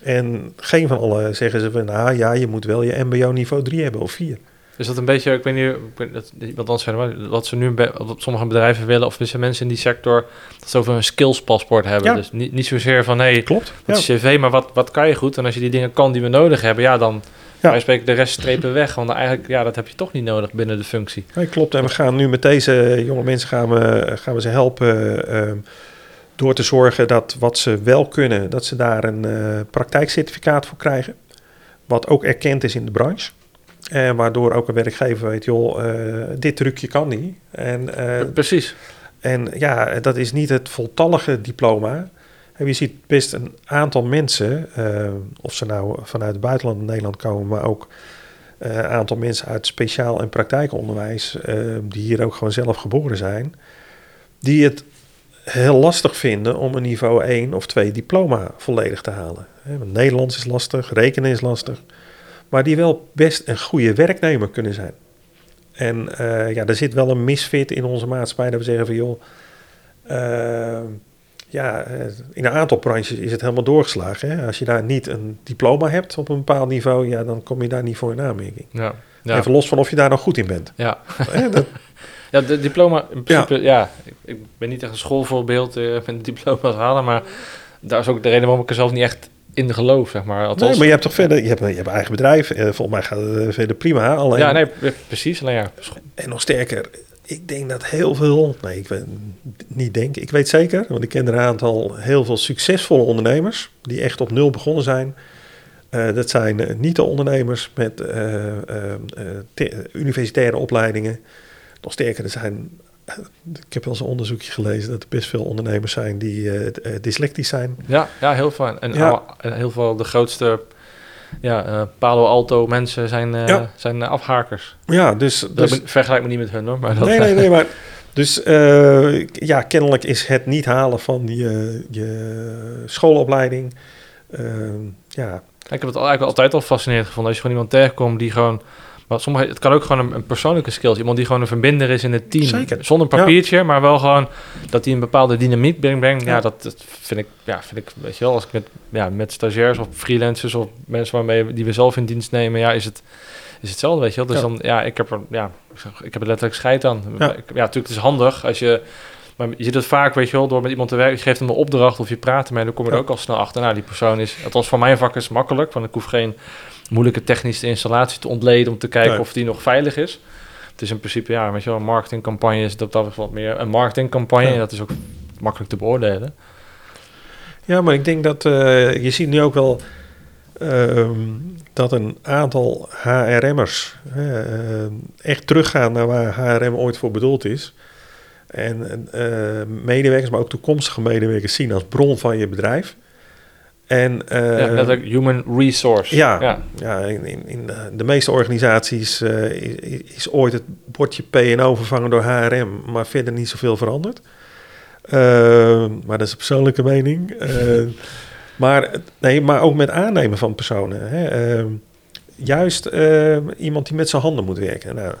En geen van alle zeggen ze van, nou ja, je moet wel je mbo niveau 3 hebben of 4. Is dat een beetje, ik weet niet, ik weet, dat, wat zijn, wat ze nu bij wat sommige bedrijven willen, of misschien mensen in die sector, dat ze over een skillspaspoort hebben. Ja. Dus niet, niet zozeer van, hé, hey, Klopt. cv, maar wat, wat kan je goed? En als je die dingen kan die we nodig hebben, ja, dan Ja. wij spreken de rest strepen weg. Want eigenlijk, ja, dat heb je toch niet nodig binnen de functie. Nee, klopt. En we gaan nu met deze jonge mensen gaan we, gaan we ze helpen ehm, door te zorgen dat wat ze wel kunnen, dat ze daar een eh, praktijkcertificaat voor krijgen. Wat ook erkend is in de branche. En waardoor ook een werkgever weet, joh, eh, dit trucje kan niet. En, eh, Precies. en ja, dat is niet het voltallige diploma. Je ziet best een aantal mensen, eh, of ze nou vanuit het buitenland Nederland komen, maar ook eh, een aantal mensen uit speciaal en praktijkonderwijs, eh, die hier ook gewoon zelf geboren zijn, die het heel lastig vinden om een niveau 1 of 2 diploma volledig te halen. Want Nederlands is lastig, rekenen is lastig, maar die wel best een goede werknemer kunnen zijn. En ja, er zit wel een misfit in onze maatschappij dat we zeggen van joh, ja, eh, in een aantal branches is het helemaal doorgeslagen. Hè? Als je daar niet een diploma hebt op een bepaald niveau, ja, dan kom je daar niet voor in aanmerking. Ja. Ja. Even los van of je daar nog goed in bent. Ja. Dat, ja, de diploma, in principe, ja, ik, ik ben niet echt een schoolvoorbeeld eh, met diploma's halen, maar daar is ook de reden waarom ik er zelf niet echt in geloof, zeg maar. Althans, nee, maar je hebt toch verder, je hebt, je hebt een eigen bedrijf. eh, volgens mij gaat het verder prima. Alleen, Ja, nee, pre- precies. Alleen ja, En nog sterker, ik denk dat heel veel, nee, ik weet, niet denk, ik weet zeker, want ik ken er een aantal heel veel succesvolle ondernemers die echt op nul begonnen zijn. Eh, dat zijn eh, niet de ondernemers met eh, universitaire opleidingen. Nog sterker, er zijn, ik heb wel eens een onderzoekje gelezen dat er best veel ondernemers zijn die dyslectisch zijn. ja, ja, heel veel. En Ja. al- en heel veel de grootste ja, eh, Palo Alto mensen zijn, eh, Ja. zijn eh, afhakers. Ja, dus, Dat dus vergelijk me niet met hun hoor. Maar dat, nee, nee, nee, maar Dus eh, ja, kennelijk is het niet halen van je, je schoolopleiding. eh, ja, Ik heb het eigenlijk altijd al fascinerend gevonden. Als je gewoon iemand tegenkomt die gewoon... Maar sommige, het kan ook gewoon een, een persoonlijke skill zijn. Iemand die gewoon een verbinder is in het team. Zeker. Zonder papiertje, maar wel gewoon dat hij een bepaalde dynamiek brengt. brengt. Ja, Ja. dat, dat vind, ik, ja, vind ik, weet je wel, als ik met, ja, met stagiairs of freelancers of mensen waarmee die we zelf in dienst nemen, ja, is het, is hetzelfde, weet je wel. Dus Ja. dan, ja, ik heb er, ja, ik heb er letterlijk scheid aan. Ja. Ja. Ik, ja, natuurlijk, het is handig als je, maar je ziet het vaak, weet je wel, door met iemand te werken, je geeft hem een opdracht of je praat ermee, dan kom je er ook al snel achter. Nou, die persoon is, althans voor mijn vak is het makkelijk, want ik hoef geen moeilijke technische installatie te ontleden om te kijken Nee. of die nog veilig is. Het is in principe, ja, weet je wel, een marketingcampagne is dat dat wat meer een marketingcampagne Ja. en dat is ook makkelijk te beoordelen. Ja, maar ik denk dat eh, je ziet nu ook wel ehm, dat een aantal HRM'ers eh, echt teruggaan naar waar HRM ooit voor bedoeld is. En eh, medewerkers, maar ook toekomstige medewerkers zien als bron van je bedrijf. En, ja, letterlijk human resource. ja, ja. ja. in, in, de- meeste organisaties eh, is, is ooit het bordje P&O vervangen door HRM, maar verder niet zoveel veranderd. Eh, maar dat is een persoonlijke mening. Eh, maar, nee, maar ook met aannemen van personen. Hè. Eh, juist iemand die met zijn handen moet werken. Nou,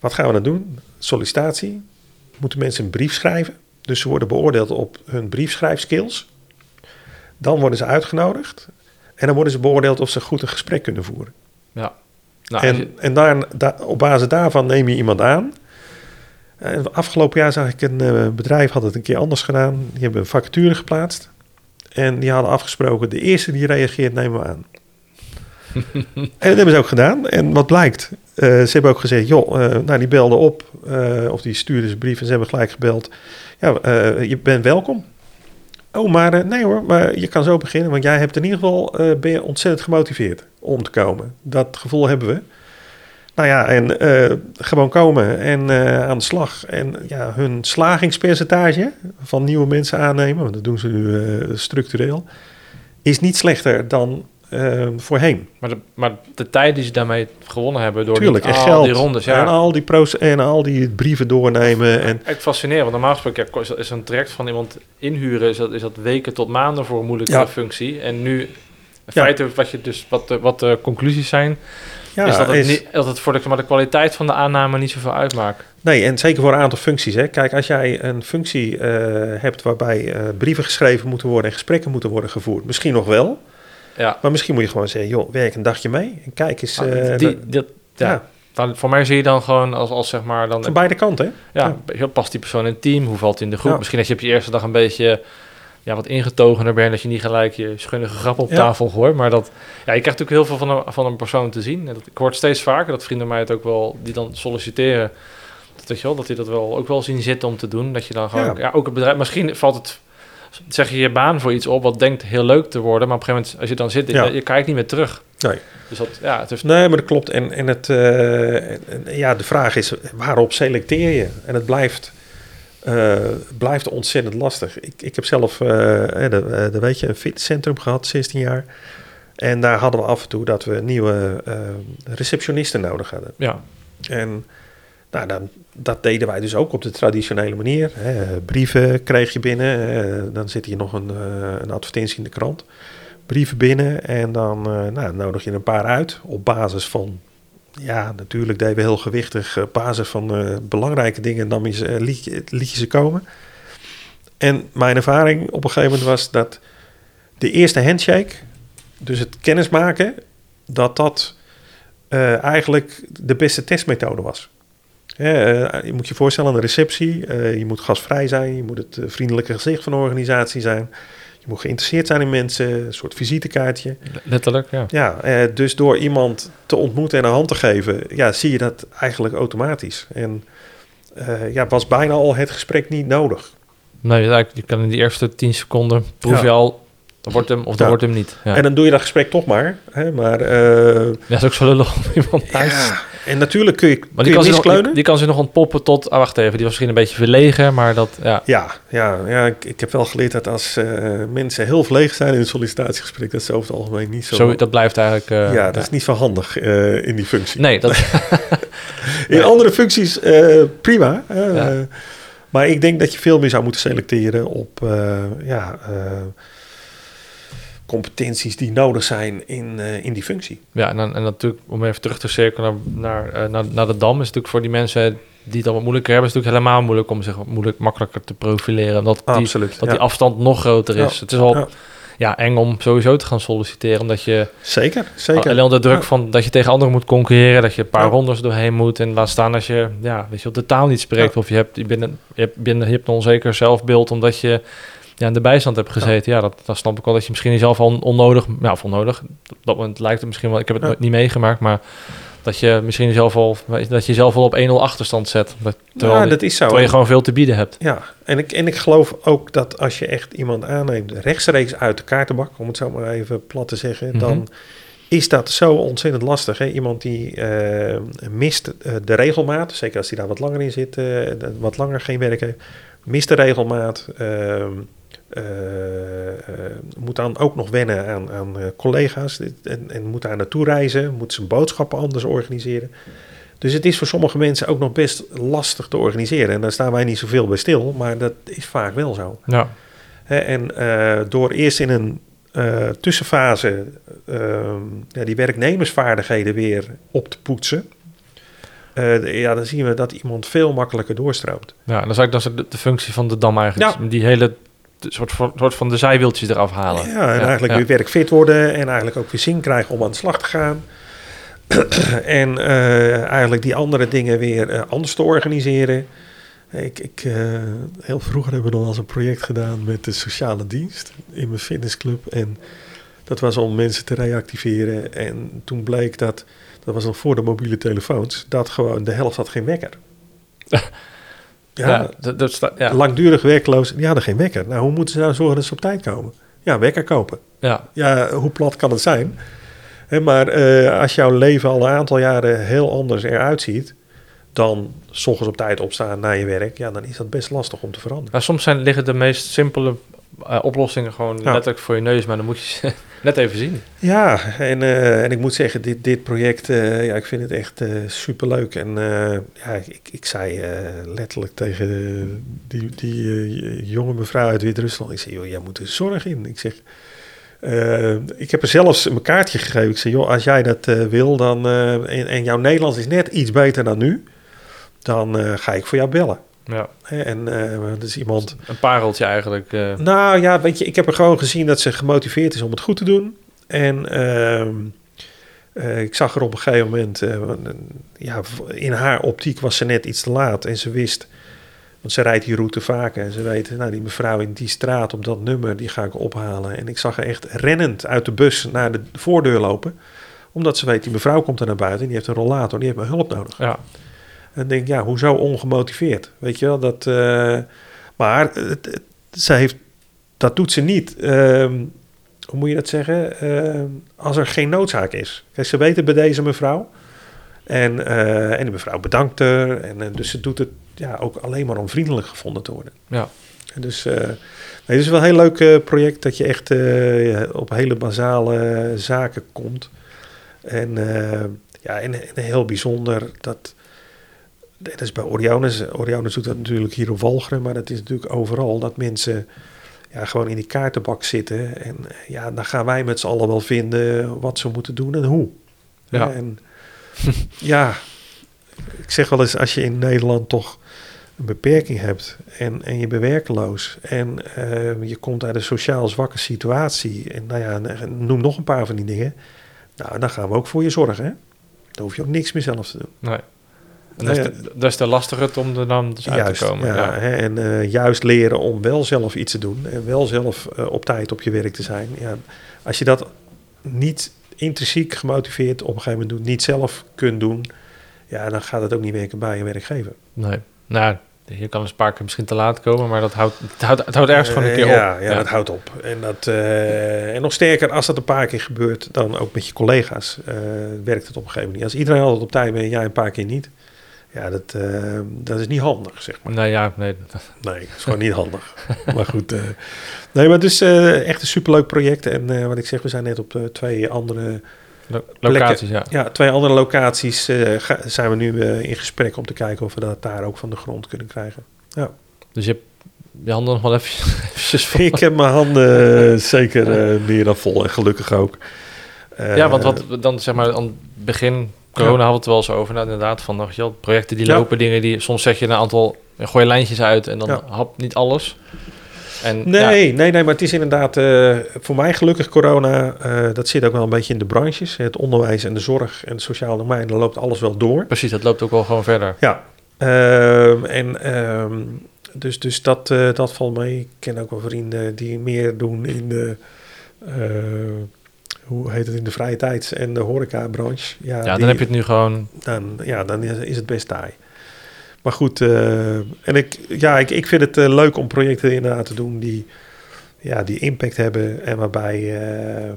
wat gaan we dan doen? Sollicitatie. Moeten mensen een brief schrijven. Dus ze worden beoordeeld op hun briefschrijfskills. Dan worden ze uitgenodigd. En dan worden ze beoordeeld of ze goed een gesprek kunnen voeren. ja. Nou, je- en en daar, daar- op basis daarvan neem je iemand aan. En afgelopen jaar zag ik een eh, bedrijf had het een keer anders gedaan. Die hebben een vacature geplaatst. En die hadden afgesproken, de eerste die reageert nemen we aan. en dat hebben ze ook gedaan. En wat blijkt, eh, ze hebben ook gezegd, joh, eh, nou die belden op. of die stuurden ze brief en ze hebben gelijk gebeld. Ja, je bent welkom. Oh, maar eh, nee hoor, maar je kan zo beginnen. Want jij hebt in ieder geval, eh, ben je ontzettend gemotiveerd om te komen. Dat gevoel hebben we. Nou ja, en eh, gewoon komen en aan de slag. En ja, hun slagingspercentage van nieuwe mensen aannemen, want dat doen ze nu structureel, is niet slechter dan eh, voorheen. maar, de, maar de tijd die ze daarmee gewonnen hebben door Tuurlijk, die, en al geld. die rondes, ja. En al die, pro's en al die brieven doornemen. En, Echt fascinerend, want normaal gesproken ja, is, is een traject van iemand inhuren, is dat, is dat weken tot maanden voor een moeilijke Ja. functie. En nu, in Ja. feite, wat, je dus, wat, de, wat de conclusies zijn, ja, is dat het, is- niet, dat het voor de, maar de kwaliteit van de aanname niet zoveel uitmaakt. Nee, en zeker voor een aantal functies. Hè. Kijk, als jij een functie eh, hebt waarbij eh, brieven geschreven moeten worden en gesprekken moeten worden gevoerd, misschien nog wel. Ja, Maar misschien moet je gewoon zeggen, joh, werk een dagje mee. En kijk eens. Ah, eh, die, dat, ja. ja. Dan, voor mij zie je dan gewoon als, als zeg maar... Dan, van beide kanten. hè? ja, past die persoon in het team? Hoe valt hij in de groep? Misschien dat je op je eerste dag een beetje ja, wat ingetogener bent... dat je niet gelijk je schunnige grap op tafel gooit. Maar dat, ja, je krijgt natuurlijk heel veel van een, van een persoon te zien. En dat, ik hoor het steeds vaker dat vrienden mij het ook wel... die dan solliciteren, dat, weet je wel, dat die dat wel, ook wel zien zitten om te doen. Dat je dan gewoon... Ja. ook het bedrijf... Misschien valt het... Zeg je je baan voor iets op wat denkt heel leuk te worden... maar op een gegeven moment, als je dan zit, Ja. je, je kijkt niet meer terug. Nee. Dus dat, ja, het heeft... Nee, maar dat klopt. En, en, het, eh, en- ja, de vraag is, waarop selecteer je? En het blijft, eh, blijft ontzettend lastig. Ik, ik heb zelf, eh, de, de, weet je, een fitnesscentrum gehad, 16 jaar. En daar hadden we af en toe dat we nieuwe receptionisten nodig hadden. Ja, En nou, dan, dat deden wij dus ook op de traditionele manier. Hè. Brieven kreeg je binnen, eh, dan zit hier nog een, eh, een advertentie in de krant. Brieven binnen en dan eh, nou, nodig je een paar uit op basis van... Ja, natuurlijk deden we heel gewichtig. Op basis van belangrijke dingen nam je ze, liet, je, liet je ze komen. En mijn ervaring op een gegeven moment was dat de eerste handshake, dus het kennismaken, dat dat eigenlijk de beste testmethode was. Eh, je moet je voorstellen aan de receptie, eh, je moet gastvrij zijn, je moet het eh, vriendelijke gezicht van de organisatie zijn, je moet geïnteresseerd zijn in mensen, een soort visitekaartje. letterlijk, ja. Ja, dus door iemand te ontmoeten en een hand te geven, ja, zie je dat eigenlijk automatisch. En ja, was bijna al het gesprek niet nodig. Nee, eigenlijk, je kan in die eerste 10 seconden proef Ja. je al, dat wordt hem of dat Ja. wordt hem niet. Ja. En dan doe je dat gesprek toch maar. Hè, maar Ja, dat is ook zo lullig om iemand thuis. En natuurlijk kun je, Maar kun die kan, zich nog, die, die kan zich nog ontpoppen tot... Ah, wacht even, die was misschien een beetje verlegen, maar dat... Ja, Ja, ja, ja ik, ik heb wel geleerd dat als eh, mensen heel verlegen zijn in een sollicitatiegesprek, dat ze over het algemeen niet zo. zo, dat blijft eigenlijk... eh, ja, dat is niet zo handig eh, in die functie. Nee, dat, in andere functies prima. Maar ik denk dat je veel meer zou moeten selecteren op ja, competenties die nodig zijn in, eh, in die functie. Ja, en, dan, en natuurlijk, om even terug te cirkelen naar, naar, eh, naar, naar de Dam, is natuurlijk voor die mensen die het dan wat moeilijker hebben, is het natuurlijk helemaal moeilijk om zich moeilijk, makkelijker te profileren. Omdat die, Absoluut. dat ja. die afstand nog groter is. Ja. Het is al Ja. ja. eng om sowieso te gaan solliciteren, omdat je Zeker, zeker. alleen onder druk Ja. van dat je tegen anderen moet concurreren, dat je een paar Ja. rondes doorheen moet en laat staan als je, ja, weet je, de taal niet spreekt Ja. of je hebt, je, bent een, je, hebt, je hebt- je hebt een onzeker zelfbeeld omdat je ja, in de bijstand hebt gezeten. Ja, dat, dat snap ik wel dat je misschien jezelf al onnodig, ja, of onnodig, op dat moment lijkt het misschien wel, ik heb het Ja. niet meegemaakt, maar dat je misschien jezelf al, dat je jezelf al op 1-0 achterstand zet, terwijl, ja, je- dat is zo. terwijl je gewoon veel te bieden hebt. Ja, en ik, en ik geloof ook dat als je echt iemand aanneemt rechtstreeks uit de kaartenbak, om het zo maar even plat te zeggen, Mhm. dan is dat zo ontzettend lastig. Hè? Iemand die eh, mist eh, de regelmaat, zeker als hij daar wat langer in zit, eh, wat langer geen werk heeft, mist de regelmaat. Eh, eh, moet dan ook nog wennen aan, aan eh, collega's en, en moet daar naartoe reizen, moet zijn boodschappen anders organiseren. Dus het is voor sommige mensen ook nog best lastig te organiseren. En daar staan wij niet zoveel bij stil, maar dat is vaak wel zo. Ja, en door eerst in een tussenfase ehm, ja, die werknemersvaardigheden weer op te poetsen, ja, dan zien we dat iemand veel makkelijker doorstroomt. ja dat is eigenlijk dat is de, functie van de Dam eigenlijk. Ja. Die hele soort van, soort van de zijwieltjes eraf halen. Ja, en eigenlijk weer werkfit worden en eigenlijk ook weer zin krijgen om aan de slag te gaan. en eh, eigenlijk die andere dingen weer eh, anders te organiseren. Ik, ik, eh, heel vroeger hebben we nog eens een project gedaan met de sociale dienst in mijn fitnessclub. En dat was om mensen te reactiveren. En toen bleek dat, dat was nog voor de mobiele telefoons, dat gewoon de helft had geen wekker. Ja, ja, dat, dat sta- ja. langdurig werkloos, die hadden geen wekker. Nou, hoe moeten ze nou zorgen dat ze op tijd komen? Ja, wekker kopen. ja, Ja, hoe plat kan het zijn? Maar eh, als jouw leven al een aantal jaren heel anders eruit ziet... dan s ochtends op tijd opstaan naar je werk... ja, dan is dat best lastig om te veranderen. Maar soms zijn, liggen de meest simpele eh, oplossingen gewoon Ja. letterlijk voor je neus, maar dan moet je ze net even zien. Ja, en, eh, en ik moet zeggen, dit, dit project, eh, ja, ik vind het echt superleuk. En ja, ik, ik zei letterlijk tegen die, die jonge mevrouw uit Wit-Rusland... ik zei, joh, jij moet er zorg in. Ik zeg... ik heb er zelfs een kaartje gegeven. Ik zei, joh, als jij dat wil, dan, en, en jouw Nederlands is net iets beter dan nu, dan ga ik voor jou bellen. Ja, En eh dat is iemand. een pareltje eigenlijk. eh. Nou ja, weet je, ik heb er gewoon gezien dat ze gemotiveerd is om het goed te doen. En ehm, eh, ik zag er op een gegeven moment, ja, in haar optiek was ze net iets te laat. En ze wist, want ze rijdt die route vaker. En ze weet, nou, die mevrouw in die straat op dat nummer, die ga ik ophalen. En ik zag haar echt rennend uit de bus naar de voordeur lopen. Omdat ze weet, die mevrouw komt er naar buiten. En die heeft een rollator, die heeft mijn hulp nodig. ja, En denk ja, hoezo ongemotiveerd? Weet je wel, dat... eh, maar het, het- ze heeft, dat doet ze niet. ehm, hoe moet je dat zeggen? Ehm, als er geen noodzaak is. Kijk, ze weten bij deze mevrouw. En, eh, en de mevrouw bedankt haar. En, eh, dus ze doet het ja, ook alleen maar om vriendelijk gevonden te worden. ja. En dus nee, het is wel een heel leuk project dat je echt op hele basale zaken komt. En ja, en, en heel bijzonder dat. Dat is bij Oriones. Oriones doet dat natuurlijk hier op Walcheren, maar dat is natuurlijk overal dat mensen ja, gewoon in die kaartenbak zitten. En ja, dan gaan wij met z'n allen wel vinden wat ze moeten doen en hoe. Ja. En ja, ik zeg wel eens, als je in Nederland toch een beperking hebt en, en je bent werkeloos en eh, je komt uit een sociaal zwakke situatie en nou ja, noem nog een paar van die dingen, nou, dan gaan we ook voor je zorgen. Hè? Dan hoef je ook niks meer zelf te doen. Nee. En dat, is de, dat is om er dan dus uit te komen. ja, Ja. Hè, en eh, juist leren om wel zelf iets te doen en wel zelf eh, op tijd op je werk te zijn. Ja, als je dat niet intrinsiek gemotiveerd op een gegeven moment doet, niet zelf kunt doen, ja, dan gaat het ook niet werken bij je werkgever. Nee. Nou, je kan een paar keer misschien te laat komen, maar dat houdt, het houdt, het houdt ergens gewoon een keer Eh, ja, op. Ja, dat houdt op. En, dat, en nog sterker, als dat een paar keer gebeurt, dan ook met je collega's, werkt het op een gegeven moment niet. Als iedereen altijd op tijd bent en jij een paar keer niet, ja, dat, eh, dat is niet handig, zeg maar. Nee, ja, nee. Nee, dat is gewoon niet handig. Maar goed. eh, nee, maar dus eh, echt een superleuk project. En wat ik zeg, we zijn net op twee andere, Lo- locaties, ja. ja, twee andere locaties zijn we nu in gesprek om te kijken of we dat daar ook van de grond kunnen krijgen. Dus je hebt je handen nog wel even, eventjes vol. Ik heb mijn handen zeker meer dan vol en gelukkig ook. Ja, want wat dan zeg maar aan het begin corona hadden we het wel eens over. Nou, inderdaad, van nog projecten die Ja. lopen, dingen die soms zeg je een aantal, gooi je lijntjes uit en dan Ja. hap niet alles. En ja, Nee, nee, nee, maar het is inderdaad eh, voor mij gelukkig corona. eh, dat zit ook wel een beetje in de branches. Het onderwijs en de zorg en het sociaal domein, daar loopt alles wel door. precies, dat loopt ook wel gewoon verder. Ja, ehm, en ehm, dus, dus dat, eh, dat valt mee. Ik ken ook wel vrienden die meer doen in de, hoe heet het, in de vrije tijd en de horecabranche. Ja, Ja, die- dan heb je het nu gewoon. dan, ja, dan is, is het best taai. Maar goed, eh, en ik, ja, ik, ik vind het eh, leuk om projecten inderdaad te doen die, ja, die impact hebben en waarbij eh,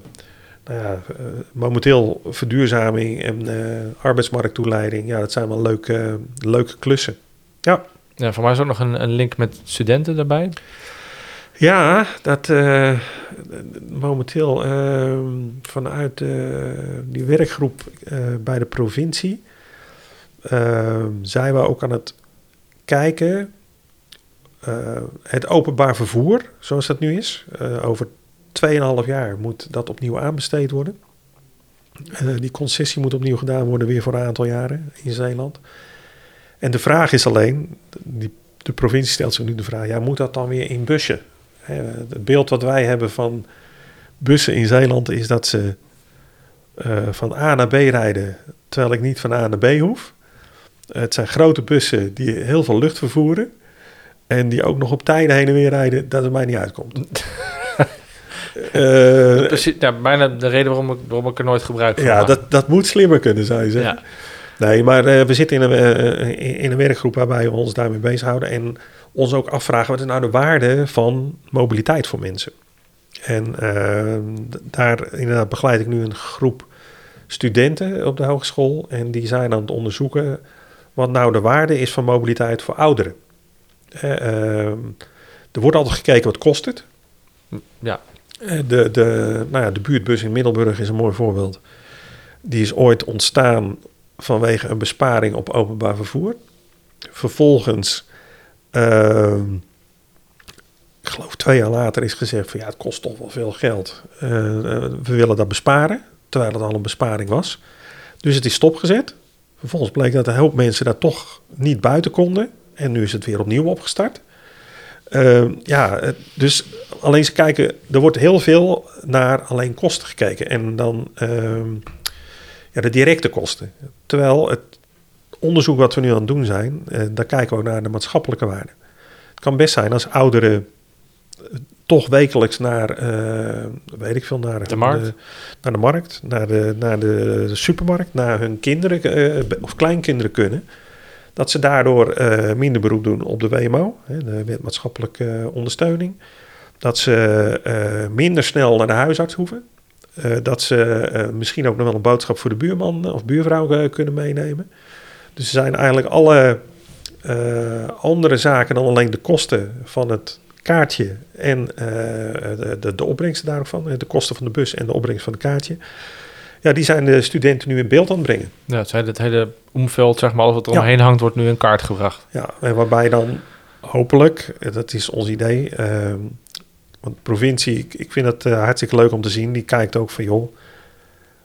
nou ja, momenteel verduurzaming en arbeidsmarkttoeleiding, ja, dat zijn wel leuke, leuke klussen. Ja, voor mij is ook nog een, een link met studenten daarbij. Ja, dat momenteel eh, vanuit eh, die werkgroep eh, bij de provincie eh, zijn we ook aan het kijken. eh, het openbaar vervoer, zoals dat nu is, over 2,5 jaar moet dat opnieuw aanbesteed worden. Die concessie moet opnieuw gedaan worden, weer voor een aantal jaren in Zeeland. En de vraag is alleen, die, de provincie stelt zich nu de vraag, ja, moet dat dan weer in bussen? Het beeld wat wij hebben van bussen in Zeeland is dat ze eh, van A naar B rijden, terwijl ik niet van A naar B hoef. Het zijn grote bussen die heel veel lucht vervoeren. En die ook nog op tijden heen en weer rijden, dat het mij niet uitkomt. Eh, Precies, ja, bijna de reden waarom ik, waarom ik er nooit gebruik van ja, maak. dat, dat moet slimmer kunnen, zou je zeggen. Ja. Nee, maar eh, we zitten in een, eh, in- in een werkgroep waarbij we ons daarmee bezighouden. En ons ook afvragen, wat is nou de waarde van mobiliteit voor mensen? En eh, daar inderdaad begeleid ik nu een groep studenten op de hogeschool. En die zijn aan het onderzoeken wat nou de waarde is van mobiliteit voor ouderen. Eh, ehm, er wordt altijd gekeken wat kost het. Ja. Eh, De, de, nou ja, de buurtbus in Middelburg is een mooi voorbeeld. Die is ooit ontstaan vanwege een besparing op openbaar vervoer. Vervolgens, ehm, ik geloof twee jaar later, is gezegd van ja, het kost toch wel veel geld. Eh, eh, we willen dat besparen, terwijl het al een besparing was. Dus het is stopgezet. Vervolgens bleek dat een hoop mensen daar toch niet buiten konden. En nu is het weer opnieuw opgestart. Ehm, ja, dus alleen ze kijken, er wordt heel veel naar alleen kosten gekeken. En dan ehm, ja, de directe kosten. Terwijl het onderzoek wat we nu aan het doen zijn, eh, daar kijken we ook naar de maatschappelijke waarde. Het kan best zijn als ouderen eh, toch wekelijks naar, eh, weet ik veel, naar De markt? naar de markt, naar de, naar de supermarkt, naar hun kinderen eh, of kleinkinderen kunnen. Dat ze daardoor minder beroep doen op de WMO, hè, de wet maatschappelijke ondersteuning. Dat ze minder snel naar de huisarts hoeven. Eh, dat ze eh, misschien ook nog wel een boodschap voor de buurman of buurvrouw eh, kunnen meenemen. Dus er zijn eigenlijk alle eh, andere zaken dan alleen de kosten van het kaartje en eh, de, de, de opbrengsten daarvan, eh, de kosten van de bus en de opbrengst van het kaartje. Ja, die zijn de studenten nu in beeld aan het brengen. Ja, het, hele, het hele omveld, zeg maar, alles wat er Ja. omheen hangt, wordt nu in kaart gebracht. Ja, en waarbij dan hopelijk, eh, dat is ons idee, ehm, want de provincie, ik, ik vind het eh, hartstikke leuk om te zien, die kijkt ook van joh,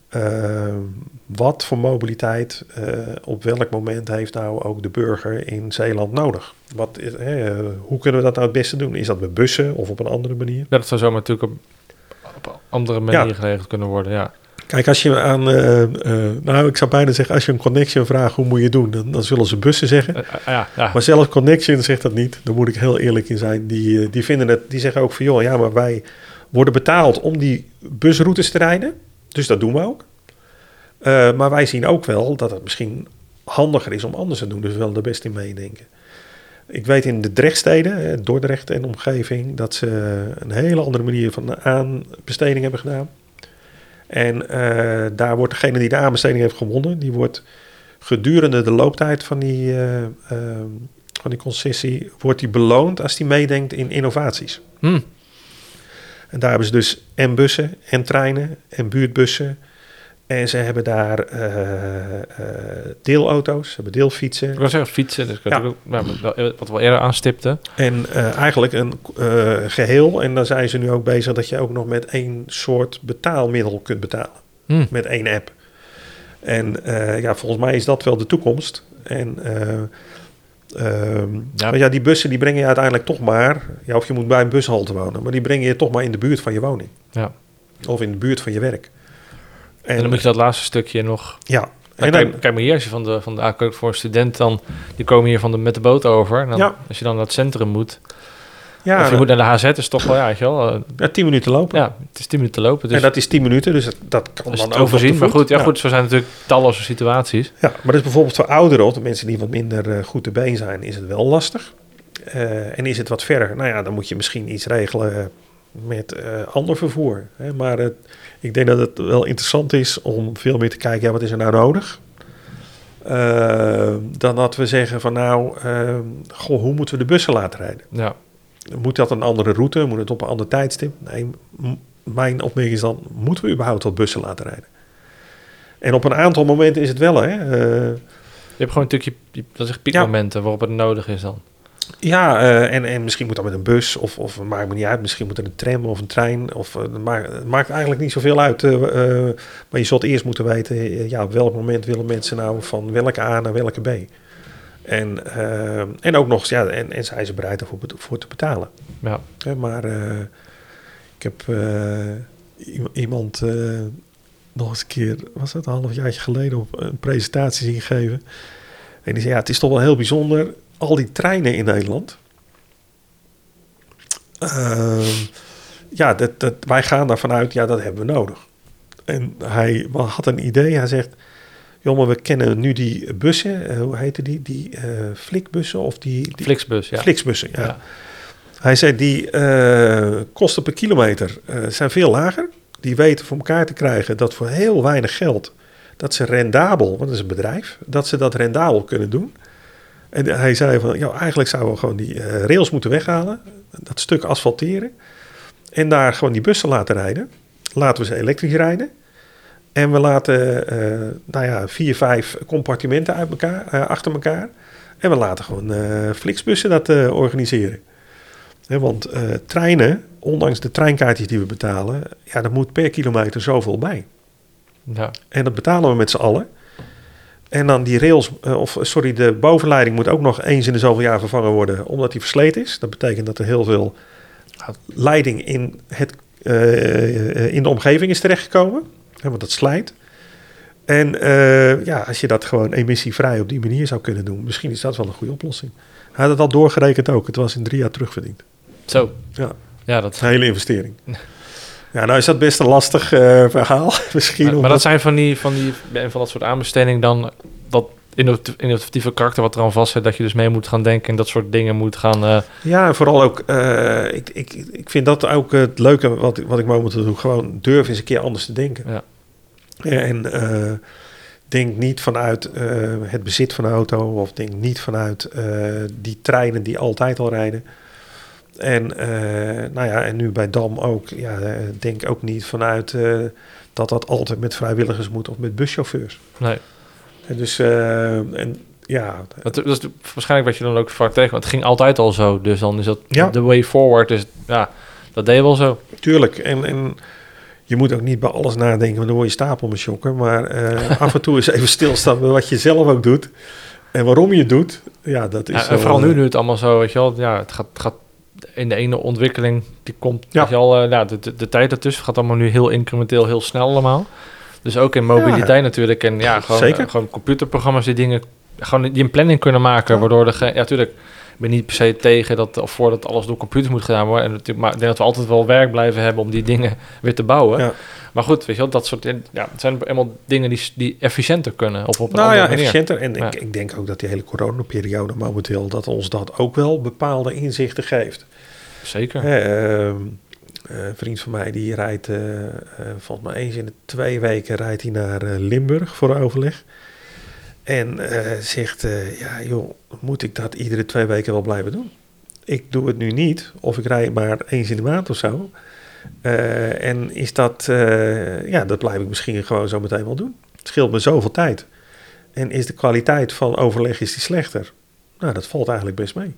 ehm, wat voor mobiliteit eh, op welk moment heeft nou ook de burger in Zeeland nodig? Wat is, eh, hoe kunnen we dat nou het beste doen? Is dat met bussen of op een andere manier? Ja, dat zou zo natuurlijk op, op andere manier Ja. geregeld kunnen worden, ja. Kijk, als je aan, eh, eh, nou ik zou bijna zeggen, als je een connection vraagt, hoe moet je doen? Dan, dan zullen ze bussen zeggen. Eh, ja, ja. Maar zelfs Connection zegt dat niet. Daar moet ik heel eerlijk in zijn. Die, die vinden het, die zeggen ook van joh, ja, maar wij worden betaald om die busroutes te rijden. Dus dat doen we ook. Maar wij zien ook wel dat het misschien handiger is om anders te doen. Dus we willen er best in meedenken. Ik weet in de Drechtsteden, Dordrecht en omgeving, dat ze een hele andere manier van aanbesteding hebben gedaan. En eh, daar wordt degene die de aanbesteding heeft gewonnen, die wordt gedurende de looptijd van die, eh, eh, van die concessie, wordt die beloond als die meedenkt in innovaties. Hm. En daar hebben ze dus en bussen en treinen en buurtbussen En ze hebben daar eh, eh, deelauto's, ze hebben deelfietsen. Ik wil zeggen fietsen, dus Ja. ook, nou, wat we al eerder aanstipten. En eh, eigenlijk een eh, geheel. En dan zijn ze nu ook bezig dat je ook nog met één soort betaalmiddel kunt betalen. Hm. Met één app. En ja, volgens mij is dat wel de toekomst. En eh, ehm, Ja. maar ja, die bussen die brengen je uiteindelijk toch maar... Ja, of je moet bij een bushalte wonen. Maar die brengen je toch maar in de buurt van je woning. Ja. Of in de buurt van je werk. En, dan moet je dat laatste stukje nog... Ja. En dan- kijk, kijk maar hier, als je van de, van de voor een student dan... Die komen hier van de, met de boot over. En dan, Ja. Als je dan naar het centrum moet... ja, of je moet naar de HZ, is toch wel, ja, weet je wel... eh, ja, 10 minuten lopen. ja, het is 10 minuten lopen. Dus en dat is 10 minuten, dus dat, dat kan dan overzien. Maar goed, ja, Ja. goed, zo zijn natuurlijk talloze situaties. Ja, maar is bijvoorbeeld voor ouderen of de mensen die wat minder eh, goed te been zijn, is het wel lastig. Eh, en is het wat verder? Nou ja, dan moet je misschien iets regelen met ander vervoer. Hè? Maar het- ik denk dat het wel interessant is om veel meer te kijken, ja, wat is er nou nodig? Eh, dan dat we zeggen van nou, eh, goh, hoe moeten we de bussen laten rijden? Ja, Moet dat een andere route? Moet het op een ander tijdstip? Nee, mijn opmerking is dan, moeten we überhaupt wat bussen laten rijden? En op een aantal momenten is het wel, hè. Eh, je hebt gewoon een stukje... Dat is piekmomenten waarop het nodig is dan. Ja, eh, en, en misschien moet dat met een bus of, of maakt me niet uit. Misschien moet er een tram of een trein. Of, eh, het maakt, eigenlijk niet zoveel uit. eh, maar je zult eerst moeten weten, ja, op welk moment willen mensen nou van welke A naar welke B. En, en ook nog, ja, en, en zijn ze bereid ervoor voor te betalen. Ja, maar ik heb iemand nog eens een keer, was dat een halfjaartje geleden, op een presentatie zien geven. En die zei, ja, het is toch wel heel bijzonder, al die treinen in Nederland. Ehm, ja, dat, dat, wij gaan daarvan uit, ja, dat hebben we nodig. En hij had een idee, hij zegt, maar we kennen nu die bussen, eh, hoe heette die, die eh flikbussen of die... die Flixbus, ja. Flixbussen, ja. Ja. Hij zei, die eh, kosten per kilometer zijn veel lager. Die weten voor elkaar te krijgen dat voor heel weinig geld... dat ze rendabel, want dat is een bedrijf... dat ze dat rendabel kunnen doen. En hij zei van, ja, eigenlijk zouden we gewoon die eh, rails moeten weghalen... dat stuk asfalteren... en daar gewoon die bussen laten rijden. Laten we ze elektrisch rijden... En we laten, eh, nou ja, vier, vijf compartimenten uit elkaar, eh, achter elkaar. En we laten gewoon Flixbussen dat organiseren. Want treinen, ondanks de treinkaartjes die we betalen, ja, er moet per kilometer zoveel bij. ja. En dat betalen we met z'n allen. En dan die rails, eh, of sorry, de bovenleiding moet ook nog eens in de zoveel jaar vervangen worden, omdat die versleten is. Dat betekent dat er heel veel leiding in, het, eh, in de omgeving is terechtgekomen. Hè, want dat slijt. En eh, ja, als je dat gewoon emissievrij op die manier zou kunnen doen, misschien is dat wel een goede oplossing. Hij had het al doorgerekend ook. Het was in drie jaar terugverdiend. Zo. Ja. Ja, dat... Een hele investering. Ja, nou is dat best een lastig eh, verhaal. Misschien Maar, maar dat zijn van die, van die van dat soort aanbesteding dan dat innovat- innovatieve karakter wat er aan vast zit, dat je dus mee moet gaan denken en dat soort dingen moet gaan. eh, Ja, en vooral ook, eh, ik, ik, ik vind dat ook het leuke wat, ik- wat ik momenteel doe. Gewoon durf eens een keer anders te denken. Ja. En denk niet vanuit het bezit van een auto of denk niet vanuit die treinen die altijd al rijden. En, eh, nou ja, en nu bij DAM ook, ja, eh, denk ook niet vanuit eh, dat dat altijd met vrijwilligers moet of met buschauffeurs. nee. En dus, en ja, Dat, dat is waarschijnlijk wat je dan ook vaak tegen. Want het ging altijd al zo. Dus dan is dat Ja. de way forward. Dus ja, dat deed je wel zo. Tuurlijk. En, en je moet ook niet bij alles nadenken, want dan word je stapel met shocken. Maar af en toe eens even stilstaan bij wat je zelf ook doet. En waarom je het doet. Ja, dat is Ja, en vooral nu, nu het allemaal zo, weet je wel. Ja, het gaat, het gaat in de ene ontwikkeling, die komt, Ja. je al, eh, ja, de, de, de tijd ertussen gaat allemaal nu heel incrementeel, heel snel allemaal. Dus ook in mobiliteit natuurlijk. En ja, gewoon, Zeker. eh, gewoon computerprogramma's die dingen, gewoon die een planning kunnen maken. Waardoor de, ja, natuurlijk, ik ben niet per se tegen dat, of voor dat alles door computers moet gedaan worden. En natuurlijk, maar ik denk dat we altijd wel werk blijven hebben om die dingen weer te bouwen. Maar goed, weet je wel, dat soort, ja, het zijn helemaal dingen die, die efficiënter kunnen. Of op een Nou andere ja, manier. efficiënter. En ik, ik denk ook dat die hele coronaperiode momenteel... dat ons dat ook wel bepaalde inzichten geeft. Zeker. Hè, ehm, eh, een vriend van mij die rijdt, eh, eh, volgens mij eens in de twee weken rijdt hij naar Limburg voor overleg. En zegt, ja joh, moet ik dat iedere twee weken wel blijven doen? Ik doe het nu niet, of ik rijd maar eens in de maand of zo. En is dat, ja, dat blijf ik misschien gewoon zo meteen wel doen. Het scheelt me zoveel tijd. En is de kwaliteit van overleg is die slechter? Nou, dat valt eigenlijk best mee.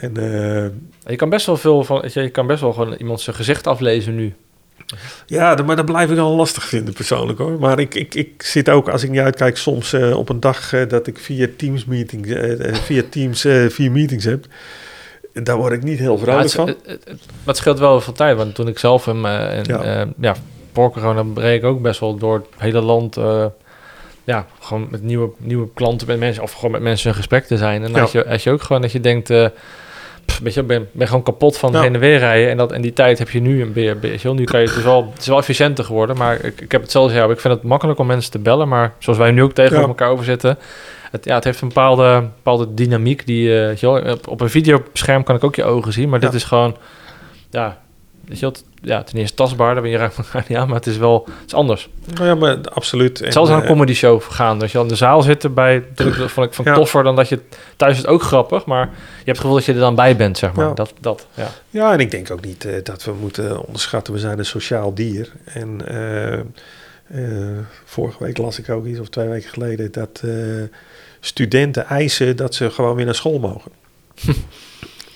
En, eh, Je kan best wel veel van, je, kan best wel gewoon iemand zijn gezicht aflezen nu. ja, maar dat blijf ik wel lastig vinden persoonlijk hoor. Maar ik, ik, ik zit ook, als ik niet uitkijk, soms eh, op een dag eh, dat ik via Teams, meeting, eh, eh, via teams vier meetings heb. Daar word ik niet heel Ja, vrolijk het, van. het, scheelt wel veel tijd, want toen ik zelf hem, en, Ja. ja. voor corona breek ik ook best wel door het hele land, ja, gewoon met nieuwe, nieuwe klanten, met mensen, of gewoon met mensen in gesprek te zijn. En Ja. had, je, had je ook gewoon dat je denkt, weet je, ben, ben gewoon kapot van Ja. heen en weer rijden. En, dat, en die tijd heb je nu een beetje, wel, nu kan je, het is wel, het is wel efficiënter geworden, maar ik, ik heb het zelfs, ja, ik vind het makkelijk om mensen te bellen, maar zoals wij nu ook Ja. elkaar over zitten, het, ja, het heeft een bepaalde, bepaalde dynamiek die, eh, weet je wel, op, op een videoscherm kan ik ook je ogen zien, maar dit is gewoon, ja, weet je het- ja, ten eerste tastbaar, daar ben je raakt elkaar niet aan, maar het is wel, het is anders. Nou ja, maar absoluut. En, Zelfs aan een eh, comedy show gaan, dat je al in de zaal zitten bij, dat vond ik van Ja. toffer dan dat je thuis is het ook grappig, maar je hebt het gevoel dat je er dan bij bent, zeg maar. Ja. Dat, dat, ja. Ja, en ik denk ook niet eh, dat we moeten onderschatten, we zijn een sociaal dier. En eh, vorige week las ik ook iets, of twee weken geleden, dat studenten eisen dat ze gewoon weer naar school mogen.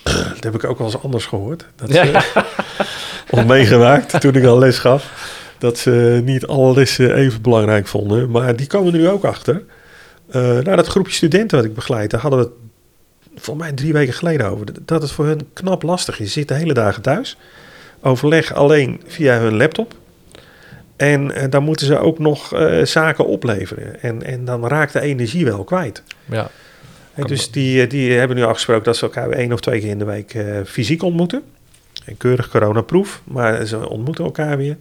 dat heb ik ook wel eens anders gehoord. Dat Ja. ze, of meegemaakt toen ik al les gaf. Dat ze niet alle lessen even belangrijk vonden. Maar die komen er nu ook achter. Eh nou, dat groepje studenten wat ik begeleid, daar hadden we het volgens mij drie weken geleden over. Dat het voor hun knap lastig is. Ze zitten hele dagen thuis. Overleg alleen via hun laptop. En eh, dan moeten ze ook nog eh, zaken opleveren. En, en dan raakt de energie wel kwijt. ja. En dus die, eh, die hebben nu afgesproken dat ze elkaar één of twee keer in de week eh, fysiek ontmoeten. Een keurig coronaproef, maar ze ontmoeten elkaar weer.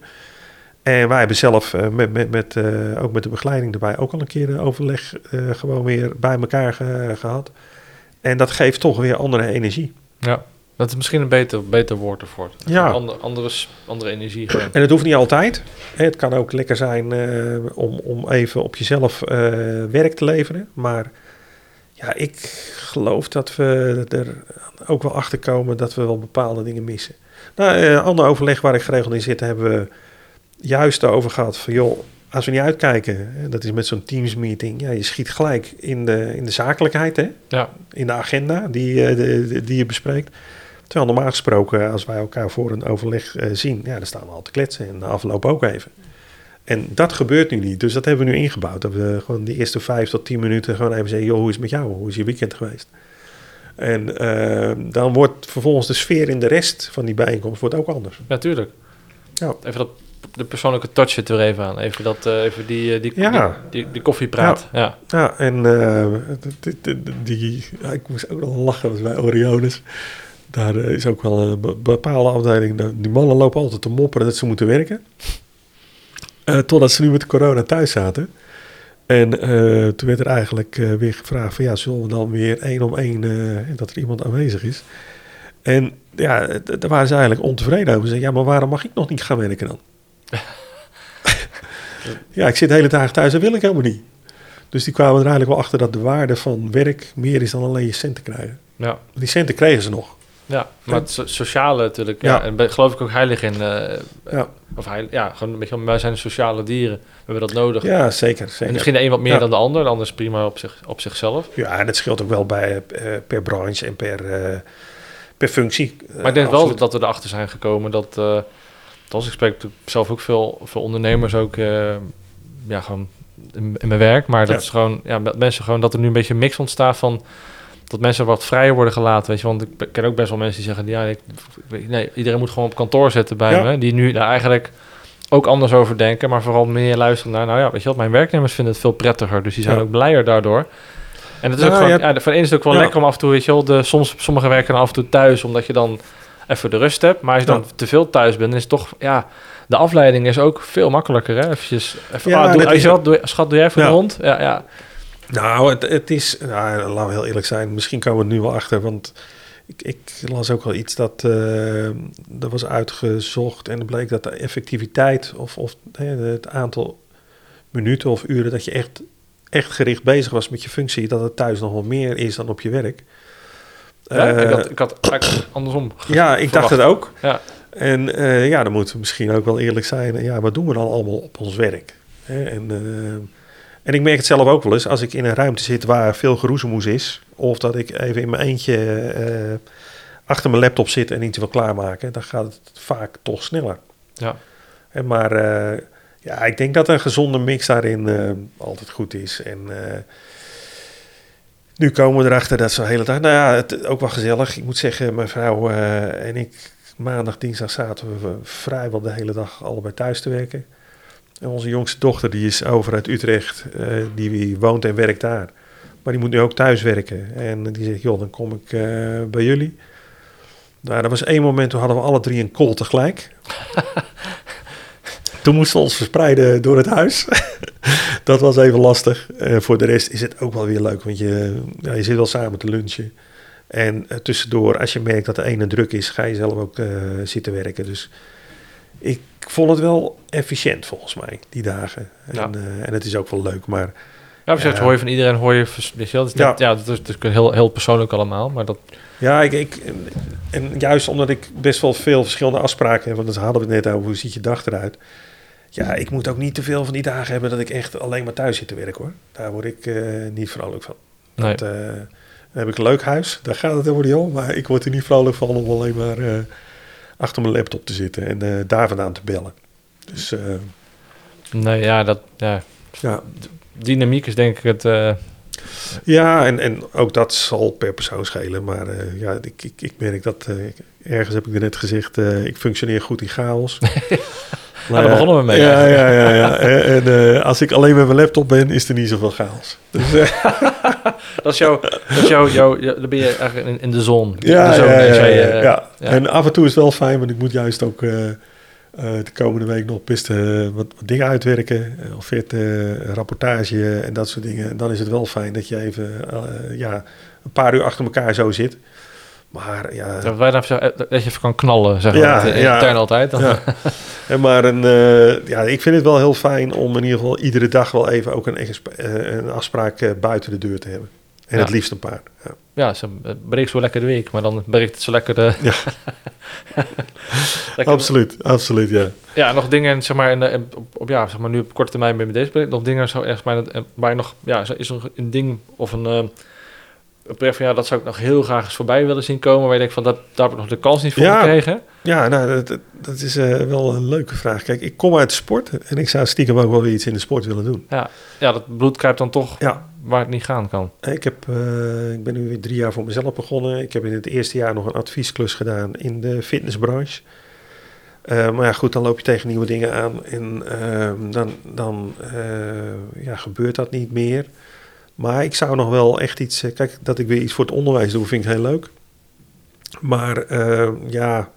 En wij hebben zelf eh, met, met, met, eh, ook met de begeleiding erbij ook al een keer overleg eh, gewoon weer bij elkaar ge- gehad. En dat geeft toch weer andere energie. ja. Dat is misschien een beter, beter woord ervoor. Ja. Andere, andere, andere energie. En het hoeft niet altijd. Het kan ook lekker zijn eh, om, om even op jezelf eh, werk te leveren. Maar ja, ik geloof dat we er ook wel achter komen dat we wel bepaalde dingen missen. Nou, eh ander overleg waar ik geregeld in zit, hebben we juist over gehad van joh, als we niet uitkijken, dat is met zo'n Teams meeting, ja, je schiet gelijk in de, in de zakelijkheid, hè, Ja, in de agenda die, eh, de- die je bespreekt. Terwijl normaal gesproken, als wij elkaar voor een overleg eh, zien, ja, dan staan we al te kletsen en de afloop ook even. En dat gebeurt nu niet. Dus dat hebben we nu ingebouwd. Dat we gewoon die eerste vijf tot tien minuten gewoon even zeggen: joh, hoe is het met jou? Hoe is je weekend geweest? En eh, dan wordt vervolgens de sfeer in de rest van die bijeenkomst wordt ook anders. natuurlijk. Ja. Even dat, de persoonlijke touch er even aan. Even, dat, eh, even die, eh, die, Ja. die, die, die koffiepraat. Ja. Ja, en eh, die, ja, ik moest ook wel lachen bij Oriones. Daar is ook wel een be- bepaalde afdeling. de- Die mannen lopen altijd te mopperen dat ze moeten werken. Eh, totdat ze nu met de corona thuis zaten. En eh, toen werd er eigenlijk eh, weer gevraagd van ja, zullen we dan weer één om één, dat er iemand aanwezig is. En ja, daar waren ze eigenlijk ontevreden over. Ze zeiden, ja, maar waarom mag ik nog niet gaan werken dan? ja, ik zit de hele dag thuis, dat wil ik helemaal niet. Dus die kwamen er eigenlijk wel achter dat de waarde van werk meer is dan alleen je centen krijgen. Ja. Die centen kregen ze nog. Ja, maar het so- sociale natuurlijk. Ja. En geloof ik ook heilig in. eh, Ja, of heilig, ja, gewoon een beetje, wij zijn sociale dieren. We hebben dat nodig. ja zeker. en zeker. misschien de een wat meer Ja. dan de ander. De ander is prima op, zich, op zichzelf. Ja, en dat scheelt ook wel bij, eh, per branche en per, eh, per functie. Maar ik denk wel dat we erachter zijn gekomen dat... eh als ik spreek zelf ook veel, veel ondernemers ook... eh, ja, gewoon in, in mijn werk. Maar dat Ja. is gewoon... Ja, dat mensen gewoon... Dat er nu een beetje een mix ontstaat van... Dat mensen wat vrijer worden gelaten, weet je. Want ik ken ook best wel mensen die zeggen... Ja, ik, nee, iedereen moet gewoon op kantoor zitten bij Ja. me. Die nu daar eigenlijk ook anders over denken. Maar vooral meer luisteren naar... Nou ja, weet je wat, mijn werknemers vinden het veel prettiger. Dus die zijn Ja. ook blijer daardoor. En het is Nou, ook gewoon... ja. De is het ook wel lekker om af en toe, weet je wel... De, soms, sommigen werken dan af en toe thuis, omdat je dan even de rust hebt. Maar als je dan te veel thuis bent, dan is het toch... Ja, de afleiding is ook veel makkelijker, hè? Eventjes... Even, Ja, ah, doe, je wat, doe, schat, doe jij even hond? Ja, ja. Nou, het, het is, nou, laten we heel eerlijk zijn, misschien komen we er nu wel achter, want ik, ik las ook wel iets dat eh er was uitgezocht en het bleek dat de effectiviteit of, of het aantal minuten of uren dat je echt, echt gericht bezig was met je functie, dat het thuis nog wel meer is dan op je werk. Ja, ik, Eh, had, ik had eigenlijk andersom. Ja, ik dacht het ook. Ja. En eh, ja, dan moeten we misschien ook wel eerlijk zijn. Ja, wat doen we dan allemaal op ons werk? Hè? En, eh, en ik merk het zelf ook wel eens. Als ik in een ruimte zit waar veel geroezemoes is... of dat ik even in mijn eentje eh, achter mijn laptop zit en iets wil klaarmaken... dan gaat het vaak toch sneller. Ja. Hè, maar eh, ja, ik denk dat een gezonde mix daarin eh, altijd goed is. En nu komen we erachter dat ze de hele dag... Nou ja, het ook wel gezellig. Ik moet zeggen, mijn vrouw en ik... maandag, dinsdag zaten we vrijwel de hele dag allebei thuis te werken. Onze jongste dochter, die is over uit Utrecht. eh, die woont en werkt daar. Maar die moet nu ook thuis werken. En die zegt, joh, dan kom ik eh, bij jullie. Nou, er was één moment, toen hadden we alle drie een call tegelijk. Toen moesten we ons verspreiden door het huis. dat was even lastig. Voor de rest is het ook wel weer leuk, want je, ja, je zit wel samen te lunchen. En eh, tussendoor, als je merkt dat de ene druk is, ga je zelf ook zitten werken. Dus ik vond het wel efficiënt volgens mij, die dagen. En, Ja. eh, en het is ook wel leuk, maar Ja, precies, Ja. hoor je van iedereen, hoor je... vers- Weet je wel, dat is Ja. ja, dat is heel, heel persoonlijk allemaal, maar dat... Ja, ik, ik, en, en juist omdat ik best wel veel verschillende afspraken heb, want dat hadden we het net over, hoe ziet je dag eruit? Ja, ik moet ook niet te veel van die dagen hebben dat ik echt alleen maar thuis zit te werken hoor. Daar word ik eh, niet vrolijk van. Nee. Dat, eh, dan heb ik een leuk huis, daar gaat het helemaal niet om, maar ik word er niet vrolijk van om alleen maar eh, achter mijn laptop te zitten en eh, daar vandaan te bellen. Dus Nee, ja, dat... Ja, ja, dynamiek is denk ik het... eh, Ja, en, en ook dat zal per persoon schelen. Maar ja, ik, ik, ik merk dat, ergens heb ik er net gezegd, ik functioneer goed in chaos. daar begonnen we mee Ja, ja, ja. ja. En, eh, als ik alleen met mijn laptop ben, is er niet zoveel chaos. Dus, eh, dat is jouw... Dat is jouw, jouw, ja, dan ben je eigenlijk in, in de zon. ja, de ja, ja, jij, ja, eh, ja. ja. En af en toe is het wel fijn, want ik moet juist ook eh, eh, de komende week nog best eh, wat, wat dingen uitwerken. Of het, eh, rapportage en dat soort dingen. En dan is het wel fijn dat je even eh, ja, een paar uur achter elkaar zo zit. Maar ja, Dat wij dan eh, dat je even kan knallen, zeg Ja, maar. Ja, ja. intern altijd. Dan. Ja. En maar een, eh, ja, ik vind het wel heel fijn om in ieder geval iedere dag wel even ook een, eh, een afspraak buiten de deur te hebben. En Ja. het liefst een paar. Ja. Ja, ze breekt zo lekker de week, maar dan breekt het zo lekker de... Ja. Lekker- Absoluut, absoluut, ja. Ja, nog dingen, zeg maar, in de, in- op, op, ja, zeg maar nu op korte termijn met deze project, nog dingen zo ergens, maar je nog, ja, is er een ding of een, project van, ja, dat zou ik nog heel graag eens voorbij willen zien komen, waar je denkt van, dat, daar heb ik nog de kans niet voor Ja. gekregen. Ja, nou, dat, is eh, wel een leuke vraag. Kijk, ik kom uit sport en ik zou stiekem ook wel weer iets in de sport willen doen. Ja, ja, dat bloed kruipt dan toch Ja. waar het niet gaan kan. Ik, heb, eh, ik ben nu weer drie jaar voor mezelf begonnen. Ik heb in het eerste jaar nog een adviesklus gedaan in de fitnessbranche. Eh, maar ja, goed, dan loop je tegen nieuwe dingen aan en ehm, dan, dan eh, ja, gebeurt dat niet meer. Maar ik zou nog wel echt iets... eh, kijk, dat ik weer iets voor het onderwijs doe, vind ik heel leuk. Maar eh, ja,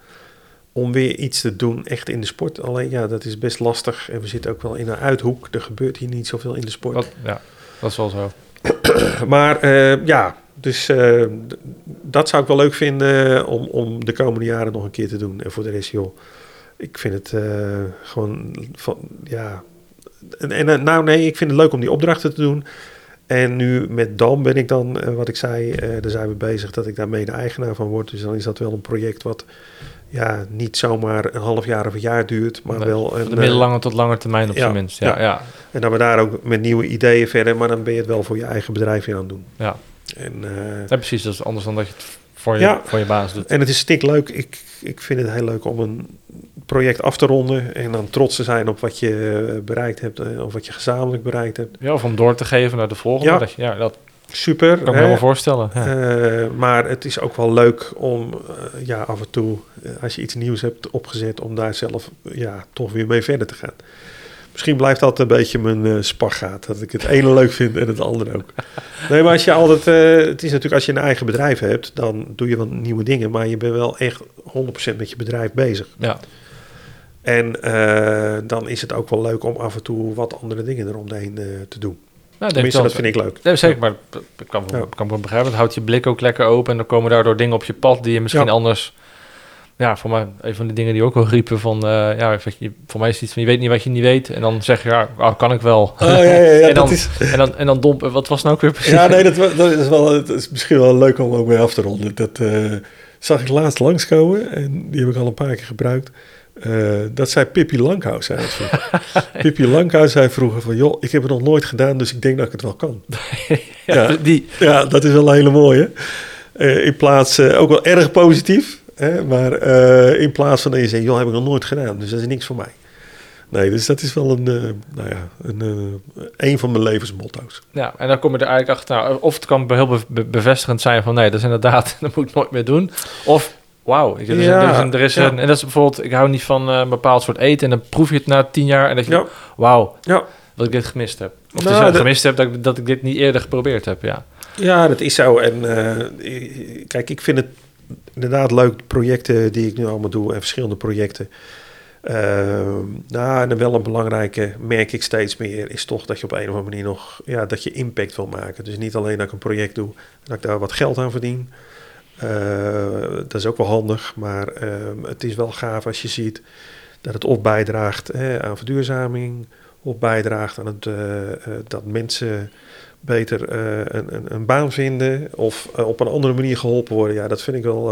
om weer iets te doen echt in de sport. Alleen ja, dat is best lastig. En we zitten ook wel in een uithoek. Er gebeurt hier niet zoveel in de sport. Dat, ja, dat is wel zo. Maar eh, ja, dus dat zou ik wel leuk vinden om, om de komende jaren nog een keer te doen. En voor de rest, joh, ik vind het gewoon van, ja. En, en nou nee, ik vind het leuk om die opdrachten te doen. En nu met Dam ben ik dan, eh, wat ik zei, eh, daar zijn we bezig dat ik daar mede-eigenaar van word. Dus dan is dat wel een project wat ja, niet zomaar een half jaar of een jaar duurt, maar Nee, wel een, de eh, middellange tot lange termijn op ja, zijn minst. Ja, ja. en dat we daar ook met nieuwe ideeën verder, maar dan ben je het wel voor je eigen bedrijf weer aan het doen. ja. En, eh, Ja, precies. Dat is anders dan dat je het voor je, voor je baas doet. En het is stikleuk. Ik, ik vind het heel leuk om een project af te ronden en dan trots te zijn op wat je eh, bereikt hebt eh, of wat je gezamenlijk bereikt hebt. Ja, of om door te geven naar de volgende. Ja. Dat, je- ja, dat Super. kan ik me helemaal voorstellen. Ja. Eh, maar het is ook wel leuk om ja, af en toe, als je iets nieuws hebt opgezet, om daar zelf ja, toch weer mee verder te gaan. Misschien blijft dat een beetje mijn eh spagaat. Dat ik het ene leuk vind en het andere ook. Nee, maar als je altijd... eh, het is natuurlijk als je een eigen bedrijf hebt, dan doe je wel nieuwe dingen. Maar je bent wel echt 100% met je bedrijf bezig. ja. En eh, dan is het ook wel leuk om af en toe wat andere dingen eromheen eh te doen. Nou, Tenminste, dat vind ik leuk. Nee, zeker, maar ik kan, Ja. kan me begrijpen. Het houdt je blik ook lekker open en dan komen daardoor dingen op je pad die je misschien Ja. anders ja, voor mij een van de dingen die ook wel riepen van, eh, ja, voor mij is het iets van, je weet niet wat je niet weet. En dan zeg je, ja, oh, kan ik wel. Oh, ja, ja, ja, en, dan, is... en, dan, en dan domp, wat was nou ook weer precies? Ja, nee, dat, dat, is wel, dat is misschien wel leuk om ook mee af te ronden. Dat zag ik laatst langskomen en die heb ik al een paar keer gebruikt. Eh, dat zei Pippi het vroeger. Pippi Langhuis zei vroeger van... joh, ik heb het nog nooit gedaan, dus ik denk dat ik het wel kan. ja, ja. Die, Ja, dat is wel een hele mooie. Eh, in plaats, eh, ook wel erg positief. Hè, maar in plaats van dat je zegt... joh, heb ik nog nooit gedaan, dus dat is niks voor mij. Nee, dus dat is wel een, nou ja, een, een van mijn levensmotto's. ja, en dan kom je er eigenlijk achter, nou, of het kan heel be- be- bevestigend zijn van, nee, dat is inderdaad, dat moet ik nooit meer doen. Of, wauw, er is, Ja, er is, een, er is ja. een, en dat is bijvoorbeeld, ik hou niet van eh, een bepaald soort eten en dan proef je het na tien jaar en dat je, Ja, wauw, ja. dat ik dit gemist heb. Of Nou, dus, dat- gemist heb dat ik, dat ik dit niet eerder geprobeerd heb, ja. Ja, dat is zo. En eh, kijk, ik vind het inderdaad leuk, projecten die ik nu allemaal doe en verschillende projecten. Ehm, nou, en dan wel een belangrijke, merk ik steeds meer, is toch dat je op een of andere manier nog, ja, dat je impact wil maken. Dus niet alleen dat ik een project doe en dat ik daar wat geld aan verdien. Eh, dat is ook wel handig, maar ehm, het is wel gaaf als je ziet dat het of bijdraagt hè, aan verduurzaming, of bijdraagt aan het, eh, eh, dat mensen beter een, een, een baan vinden of op een andere manier geholpen worden. Ja, dat vind ik wel,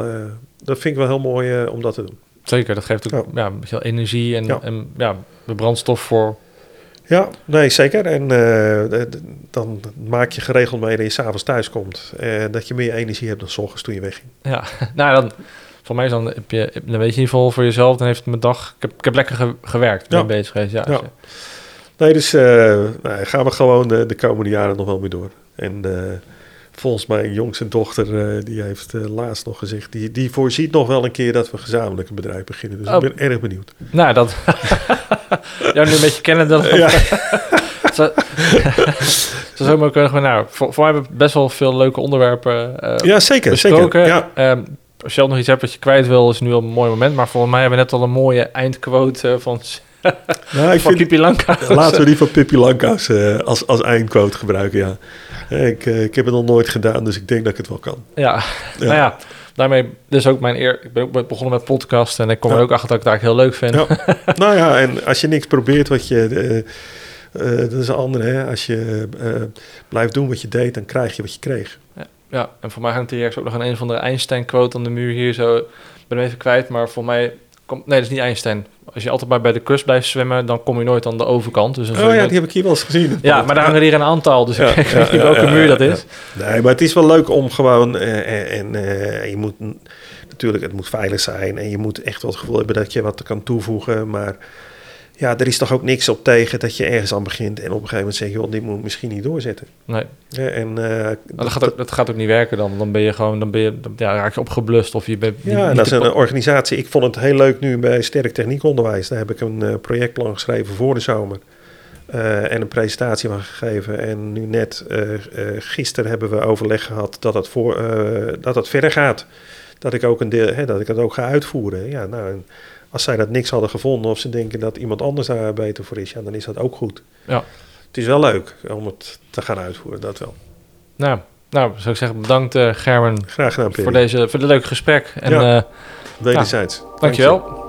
dat vind ik wel heel mooi om dat te doen. Zeker, dat geeft ook ja. een beetje energie en Ja. ja. en ja, de brandstof voor. Ja, nee, zeker. En eh, dan maak je geregeld mee dat je s'avonds thuis komt. En dat je meer energie hebt dan s ochtends toen je wegging. Ja, nou dan, voor mij is dan, heb je, dan weet je in ieder geval voor jezelf, dan heeft mijn dag, ik heb, ik heb lekker ge- gewerkt, ben Ja. bezig geweest. Ja, Ja. dus, Nee, dus eh, nou, gaan we gewoon de, de komende jaren nog wel mee door. En eh, volgens mijn jongste dochter, eh, die heeft eh, laatst nog gezegd... Die, die voorziet nog wel een keer dat we gezamenlijk een bedrijf beginnen. Dus Oh. ik ben erg benieuwd. Nou, dat. ja, nu een beetje kennen dan. Ja. Zo, zo zomaar kunnen nou, voor, voor mij hebben we best wel veel leuke onderwerpen eh Ja, zeker. besproken. zeker. Ja, Ehm, als je al nog iets hebt wat je kwijt wil, is nu wel een mooi moment. Maar volgens mij hebben we net al een mooie eindquote eh, van, nou, ik van vind. Laten we die van Pippi Lankhuis eh, als, als eindquote gebruiken, ja. Ik, ik heb het nog nooit gedaan, dus ik denk dat ik het wel kan. Ja, Ja. nou ja, daarmee, is ook mijn eer. Ik ben ook begonnen met podcast en ik kom Ja. er ook achter dat ik het eigenlijk heel leuk vind. Ja. nou ja, en als je niks probeert wat je... eh, eh, dat is een andere, hè. Als je eh, blijft doen wat je deed, dan krijg je wat je kreeg. Ja, en voor mij hangt hier ergens ook nog een een van de Einstein-quote aan de muur hier zo. Ik ben hem even kwijt, maar voor mij... Komt, nee, dat is niet Einstein. Als je altijd maar bij de kust blijft zwemmen, dan kom je nooit aan de overkant. Dus Oh ja, nooit- die heb ik hier wel eens gezien. ja, maar daar hangen hier een aantal, dus Ja, ik weet niet welke muur dat is. Nee, maar het is wel leuk om gewoon... eh, en eh, je moet natuurlijk, het moet veilig zijn... en je moet echt wel het gevoel hebben dat je wat kan toevoegen. Maar ja, er is toch ook niks op tegen dat je ergens aan begint... en op een gegeven moment zeg je, joh, dit moet ik misschien niet doorzetten. Nee, Ja, en, eh, Nou, dat, gaat ook, dat gaat ook niet werken dan. Dan ben je gewoon, dan ben je, dan, ja, raak je opgeblust of je bent Ja, niet dat is een organisatie. Ik vond het heel leuk nu bij Sterk Techniekonderwijs. Daar heb ik een eh, projectplan geschreven voor de zomer. eh, en een presentatie van gegeven. En nu net, gisteren hebben we overleg gehad dat het, voor, dat het verder gaat. Dat ik, ook een deel, hè, dat ik het ook ga uitvoeren. Ja, nou, en als zij dat niks hadden gevonden of ze denken dat iemand anders daar beter voor is, ja, dan is dat ook goed. Ja. Het is wel leuk om het te gaan uitvoeren, dat wel. Nou, nou, zou ik zeggen, bedankt eh Gerben Graag gedaan, voor, deze, voor dit leuke gesprek. En Ja. eh, Wederzijds. dankjewel.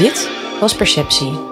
Dit was Perceptie.